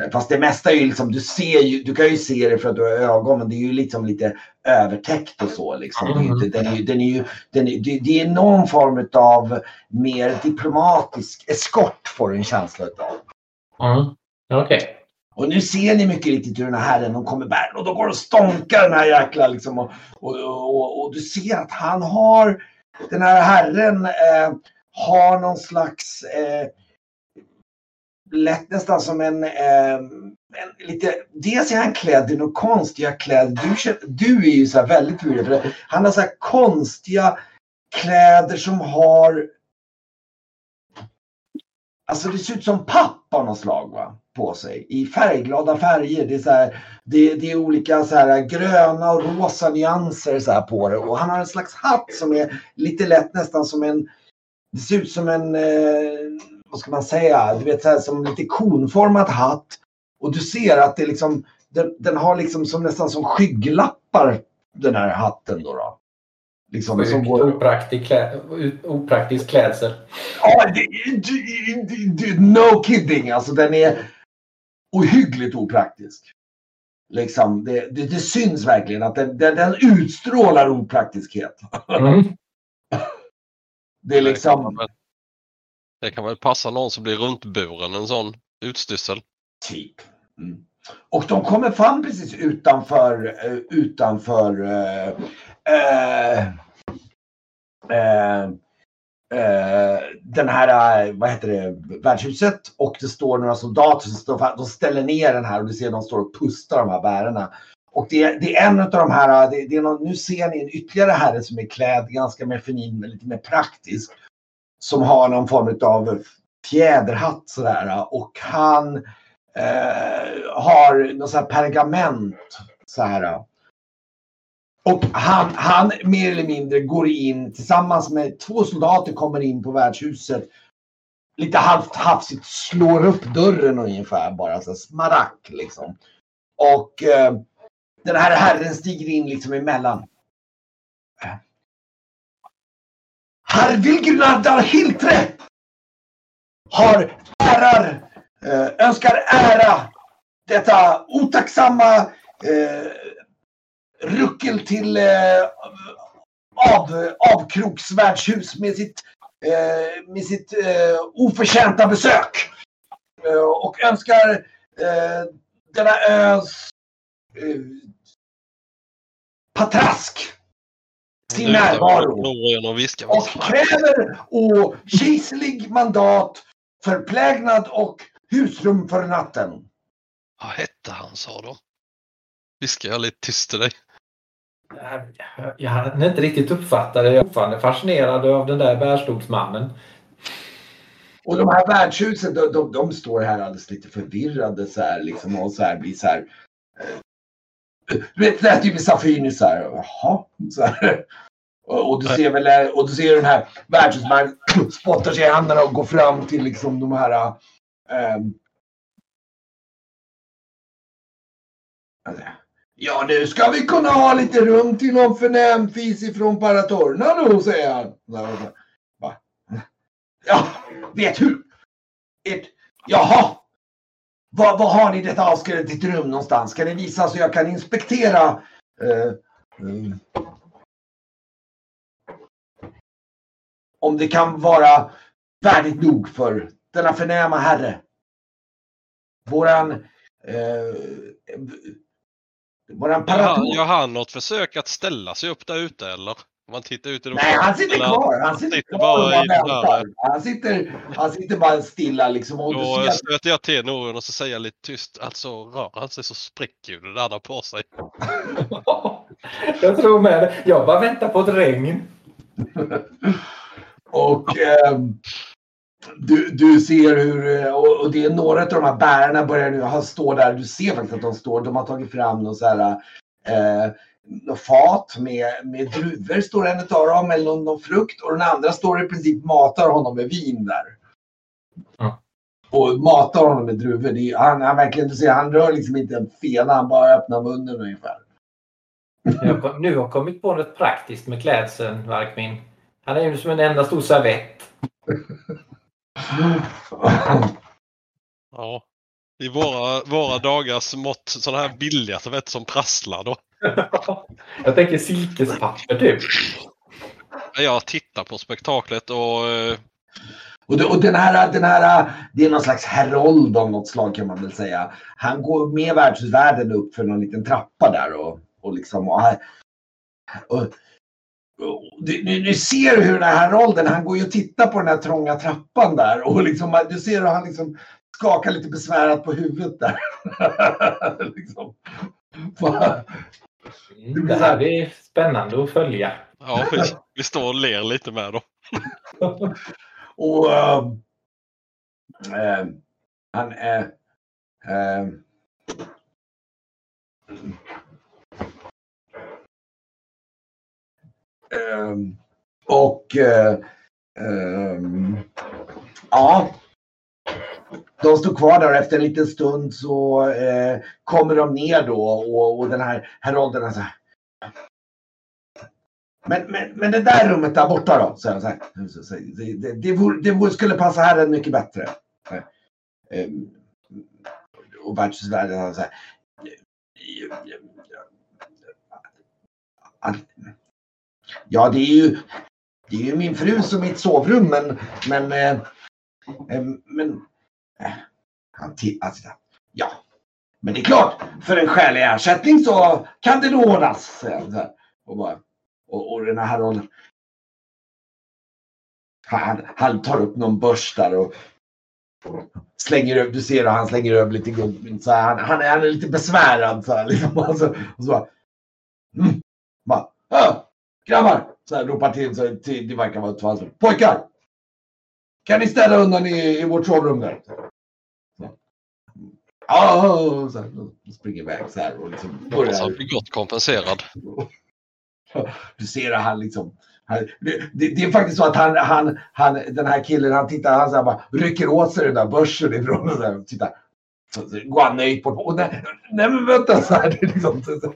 Eh, fast det mesta är ju liksom, du ser ju, du kan ju se det för att du har ögon men det är ju liksom lite övertäckt och så liksom. Mm. Det, den är ju, den är ju, den är, det, det är någon form av mer diplomatisk eskort får du en känsla av. Mm. Okej. Okay. Och nu ser ni mycket riktigt hur den här herren de kommer bär och då går och stånkar den här jäkla liksom och, och, och, och, du ser att han har den här herren eh, har någon slags eh, lätt nästan som en, eh, en, lite, dels är han klädd i några konstiga kläder. Du, du är ju så väldigt förvirrad för det. Han har så här konstiga kläder som har Alltså det ser ut som papp av något slag va? På sig i färgglada färger. Det är, så här, det, det, är olika så här, gröna och rosa nyanser så här på det. Och han har en slags hatt som är lite lätt nästan som en... Det ser ut som en... Eh, vad ska man säga? Du vet så här, som lite konformad hatt. Och du ser att det liksom... Den, den har liksom som nästan som skygglappar den här hatten då. då. Liksom, som går... opraktisk, klä... opraktisk klädsel. Ja, det, det, det, no kidding. Alltså den är ohyggligt opraktisk. Liksom, det, det, det syns verkligen att den, den, den utstrålar opraktiskhet. Mm. det är liksom... Det kan väl passa någon som blir runtburen en sån utstyrsel. Typ. Mm. Och de kommer fram precis utanför, uh, utanför uh, uh, eh, Eh, den här, eh, vad heter det, värdshuset och det står några soldater som står, de ställer ner den här och du ser de står och pustar de här bärarna. Och det, det är en av de här, eh, det, det är någon, nu ser ni en ytterligare herre som är klädd ganska mer fin, lite mer praktisk. Som har någon form av fjäderhatt sådär och han eh, har någon sånt här pergament så här och han, han mer eller mindre går in tillsammans med två soldater kommer in på värdshuset. Lite halvt hafsigt slår upp dörren ungefär bara så smarack liksom. Och eh, den här herren stiger in liksom emellan. Herr Vilgrunardar Hiltre har ärar, eh, önskar ära detta otacksamma eh, ruckel till eh, av, avkroksvärdshus med sitt, eh, med sitt eh, oförtjänta besök. Eh, och önskar eh, denna ös eh, patrask sin närvaro. Och kräver och kejserlig mandat för plägnad och husrum för natten. Vad hette han sa de? Viskar jag lite tyst till dig. Jag hade inte riktigt uppfattat det. Jag är fortfarande fascinerad av den där bärstolsmannen. Och de här värdshusen, de, de, de, står här alldeles lite förvirrade så här liksom och så här blir så här. Eh, du vet, det här typ Safini så här. Jaha. Så här. Och, och, du ser väl, och du ser den här värdshusmannen spottar sig i händerna och går fram till liksom de här. Um, Ja, nu ska vi kunna ha lite rum till någon förnäm fis ifrån Paratorna då, säger han. Va? Ja, vet hur? Ett, jaha. Var, va har ni detta avskrädet rum någonstans? Kan ni visa så jag kan inspektera? Eh, mm. Om det kan vara värdigt nog för denna förnäma herre. Våran eh, Våran parator... Gör han något försök att ställa sig upp där ute eller? Om man tittar ut i Nej, han sitter kvar. Han sitter, sitter kvar och väntar. Han sitter, han sitter bara stilla liksom. Och Då ser... stöter jag till Norun och så säger jag lite tyst. Alltså rör han sig så spricker ju det där på sig. jag tror med det. Jag bara väntar på ett regn. och eh, du, du ser hur, och det är några av de här bärarna börjar nu stå där. Du ser faktiskt att de står, de har tagit fram någon så här eh, fat med, med druvor står en av dem eller någon, någon, frukt och den andra står i princip matar honom med vin där. Mm. Och matar honom med druvor. Det är, han, han, verkligen, du ser, han rör liksom inte en fena, han bara öppnar munnen ungefär. Jag kom, nu har kommit på något praktiskt med klädseln, Varkmin. Han är ju som en enda stor servett. Ja. I våra, våra dagars mått sådana här billiga servetter som prasslar då. jag tänker silkespapper typ. Jag tittar på spektaklet och... Eh, och, det, och den, här, den här, det är någon slags herold av något slag kan man väl säga. Han går med världsvärlden upp för någon liten trappa där och, och liksom... Och, och, du, du, ser hur den här herolden, han går ju och tittar på den här trånga trappan där och liksom, du ser hur han liksom skakar lite besvärat på huvudet där. liksom. Mm, det här blir spännande att följa. Ja, vi, vi står och ler lite med dem. och uh, han är... Uh, Ehm, och eh, ehm, ja, de stod kvar där och efter en liten stund så eh, kommer de ner då och, och den här herolden så här. Men, men, men det där rummet där borta då? Så här, så här, det, det, det, vore, det vore, skulle passa herren mycket bättre. Eh, och världsvärden så här. Ja, det är ju, det är ju min frus och mitt sovrum, men, men, eh, eh men eh, han alltså, Ja, men det är klart, för en skälig ersättning så kan det nog ordnas. Och, bara, och, och den här rollen. Han, han tar upp någon börs där och slänger över, du ser att han slänger över lite guldmynt. Han, han, är, han är lite besvärad. Så här, liksom, och så, och så bara, mm, bara grabbar! Så här, ropar till, så till, det verkar vara två Pojkar! Kan ni ställa undan i, i vårt sovrum där? Ja, så här, springer iväg så här och liksom börjar. Han blir gott kompenserad. Du ser att han liksom han, det, det, är faktiskt så att han, han, han, den här killen, han tittar, han så här bara rycker åt sig den där börsen ifrån och så här, tittar. Så, går han nöjt bort. Och nej, nej men vänta så här. Det är liksom, så, så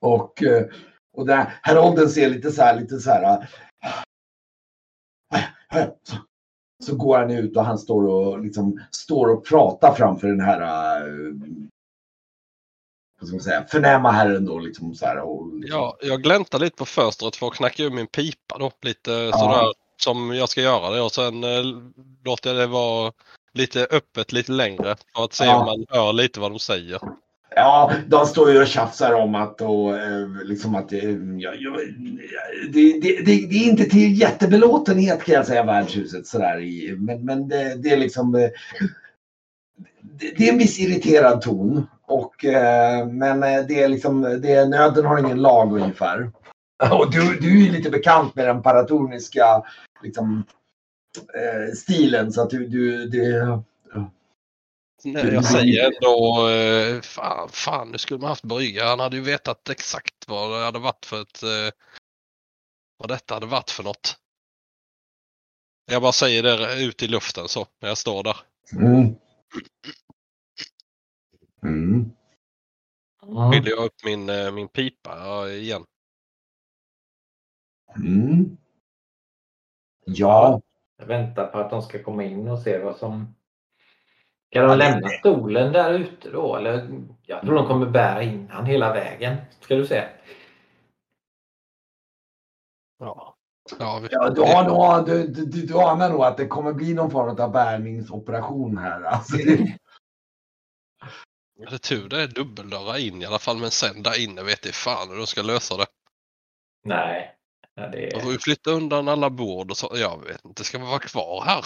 och, eh, och där, Herolden ser lite så här, lite så här. Äh, äh, så, så går han ut och han står och, liksom, står och pratar framför den här vad ska man säga, förnäma herren då. Liksom, så här, och, liksom. Ja, jag gläntar lite på fönstret för att knacka ur min pipa då. Lite ja. sådär som jag ska göra det och sen eh, låter jag det vara lite öppet lite längre för att se ja. om man hör lite vad de säger. Ja, de står ju och tjafsar om att, och, eh, liksom att eh, ja, ja, det, det, det, det, är inte till jättebelåtenhet kan jag säga värdshuset sådär i. Men, men det, det är liksom eh, Det, det, är en viss irriterad ton. Och, men det är liksom, det är, nöden har ingen lag ungefär. Och du, du är lite bekant med den paratoniska liksom, stilen så att du, du det, jag säger ändå, eh, fan, fan, nu skulle man haft brygga. Han hade ju vetat exakt vad det hade varit för ett, eh, vad detta hade varit för något. Jag bara säger det ut i luften så, när jag står där. Mm. Mm. Fyller jag upp min, eh, min pipa ja, igen. Mm. Ja, Jag väntar på att de ska komma in och se vad som... Ska de lämna stolen där ute då? Eller jag tror de kommer bära in han hela vägen. Ska du se. Ja. Ja, vi, ja du, har nog, du, du, du, du anar nog att det kommer bli någon form av bärgningsoperation här. Alltså, det, det är tur det är dubbeldörrar in i alla fall, men sen där inne vet jag fan hur de ska lösa det. Nej. Ja, det De får ju flytta undan alla bord och så. Jag vet inte, ska man vara kvar här?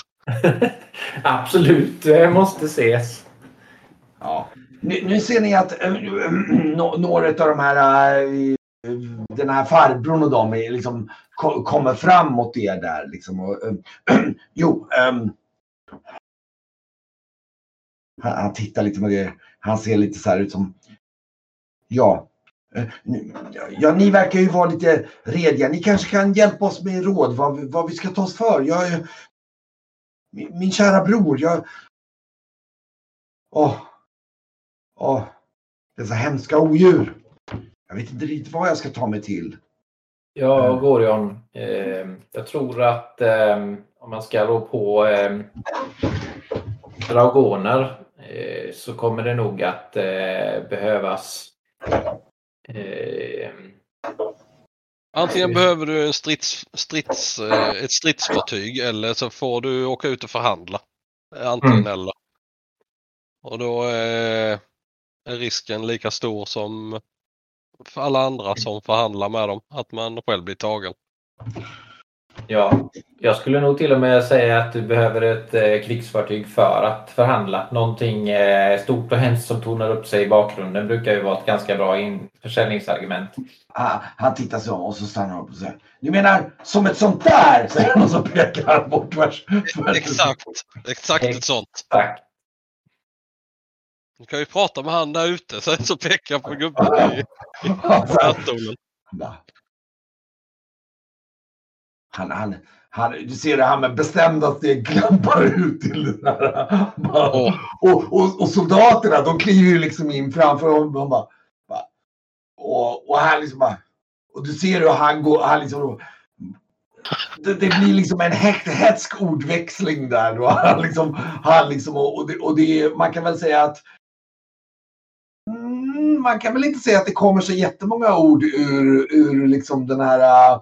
Absolut, det måste ses. ja. nu, nu ser ni att äh, nå- några av de här, äh, den här farbrorn och de är liksom, ko- kommer fram mot er där. Liksom, och, äh, jo, ähm, han, han tittar lite med det. Han ser lite så här ut som, ja, ja, ni verkar ju vara lite rediga. Ni kanske kan hjälpa oss med råd vad, vi- vad vi ska ta oss för. Jag, min, min kära bror, jag... Åh. Åh. Dessa hemska odjur. Jag vet inte riktigt vad jag ska ta mig till. Ja, Gorion. Eh, jag tror att eh, om man ska rå på eh, dragoner eh, så kommer det nog att eh, behövas eh, Antingen behöver du en strids, strids, eh, ett stridsfartyg eller så får du åka ut och förhandla. Antingen Mm. eller. Och då är risken lika stor som för alla andra som förhandlar med dem. Att man själv blir tagen. Ja, jag skulle nog till och med säga att du behöver ett eh, krigsfartyg för att förhandla. Någonting eh, stort och hemskt som tornar upp sig i bakgrunden brukar ju vara ett ganska bra in- försäljningsargument. Ah, han tittar sig om och så stannar han upp och säger. Du menar som ett sånt där? Säger han och så pekar bort tvärs- Exakt, exakt ett sånt. Tack. Du kan ju prata med han där ute sen så pekar jag på gubben i närstolen. Han Han, han, du ser det, han med bestämda steg klampar ut till den här. Bara, Åh. och, och, och soldaterna, de kliver ju liksom in framför honom. Och, bara, bara, och, och han liksom bara, och du ser hur han går, han liksom det, det blir liksom en hätsk ordväxling där. Då. Han liksom, han liksom, och, det, och det, man kan väl säga att Mm, man kan väl inte säga att det kommer så jättemånga ord ur, ur liksom den här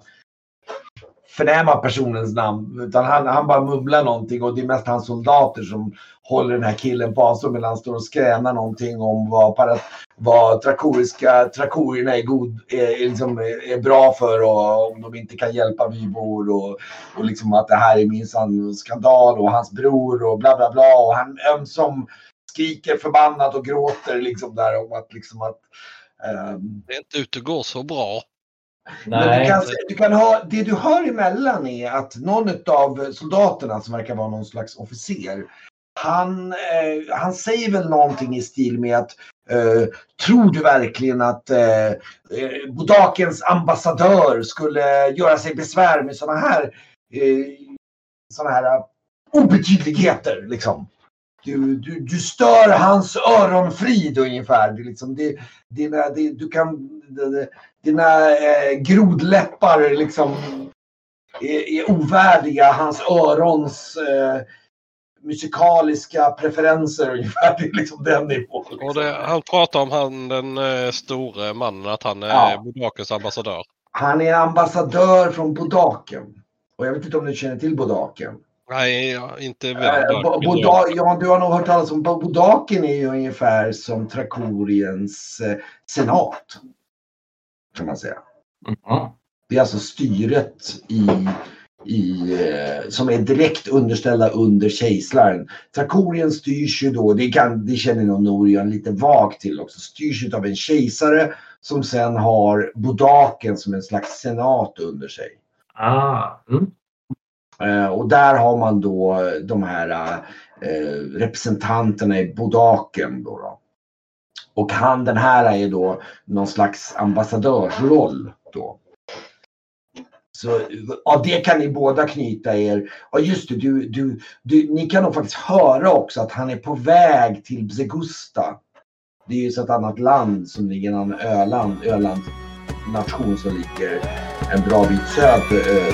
förnäma personens namn. Utan han, han bara mumlar någonting och det är mest hans soldater som håller den här killen på avstånd medan han står och skränar någonting om vad, para, vad trakoriska trakorierna är, god, är, är, liksom, är, bra för och om de inte kan hjälpa bybor och, och liksom att det här är minsann skandal och hans bror och bla bla bla och han ömsom skriker förbannat och gråter liksom där om att liksom att um, Det är inte ute och går så bra men du Nej, kan, du kan ha, det du hör emellan är att någon av soldaterna som verkar vara någon slags officer. Han, eh, han säger väl någonting i stil med att eh, tror du verkligen att eh, eh, Bodakens ambassadör skulle göra sig besvär med sådana här, eh, såna här eh, obetydligheter liksom? Du, du, du stör hans öronfrid ungefär. Det, liksom, det, dina, det, du kan, det, dina eh, grodläppar liksom är, är ovärdiga hans örons eh, musikaliska preferenser ungefär. Det är liksom den nivån. Liksom. Och det, han pratar om han den eh, store mannen att han är Ja. Bodakens ambassadör. Han är ambassadör från Bodaken. Och jag vet inte om du känner till Bodaken. Nej, ja, inte Eh, väl. Bo- Boda, ja, du har nog hört talas om Bo- Bodaken är ju ungefär som Trakoriens eh, senat. Kan man säga. Mhm. Det är alltså styret i, i, eh, som är direkt underställda under kejsaren. Trakorien styrs ju då, det, kan, det känner nog Norian lite vagt till också, styrs av en kejsare som sen har Bodaken som en slags senat under sig. Ah. Mm. Eh, och där har man då eh, de här eh, representanterna i Bodaken. Då, då. Och han den här är då någon slags ambassadörsroll. Då. Så av det kan ni båda knyta er. Ja just det, du, du, du, ni kan nog faktiskt höra också att han är på väg till Bzegusta. Det är ju så ett annat land som ligger en annan öland, Öland nation som ligger en bra bit söder, eh,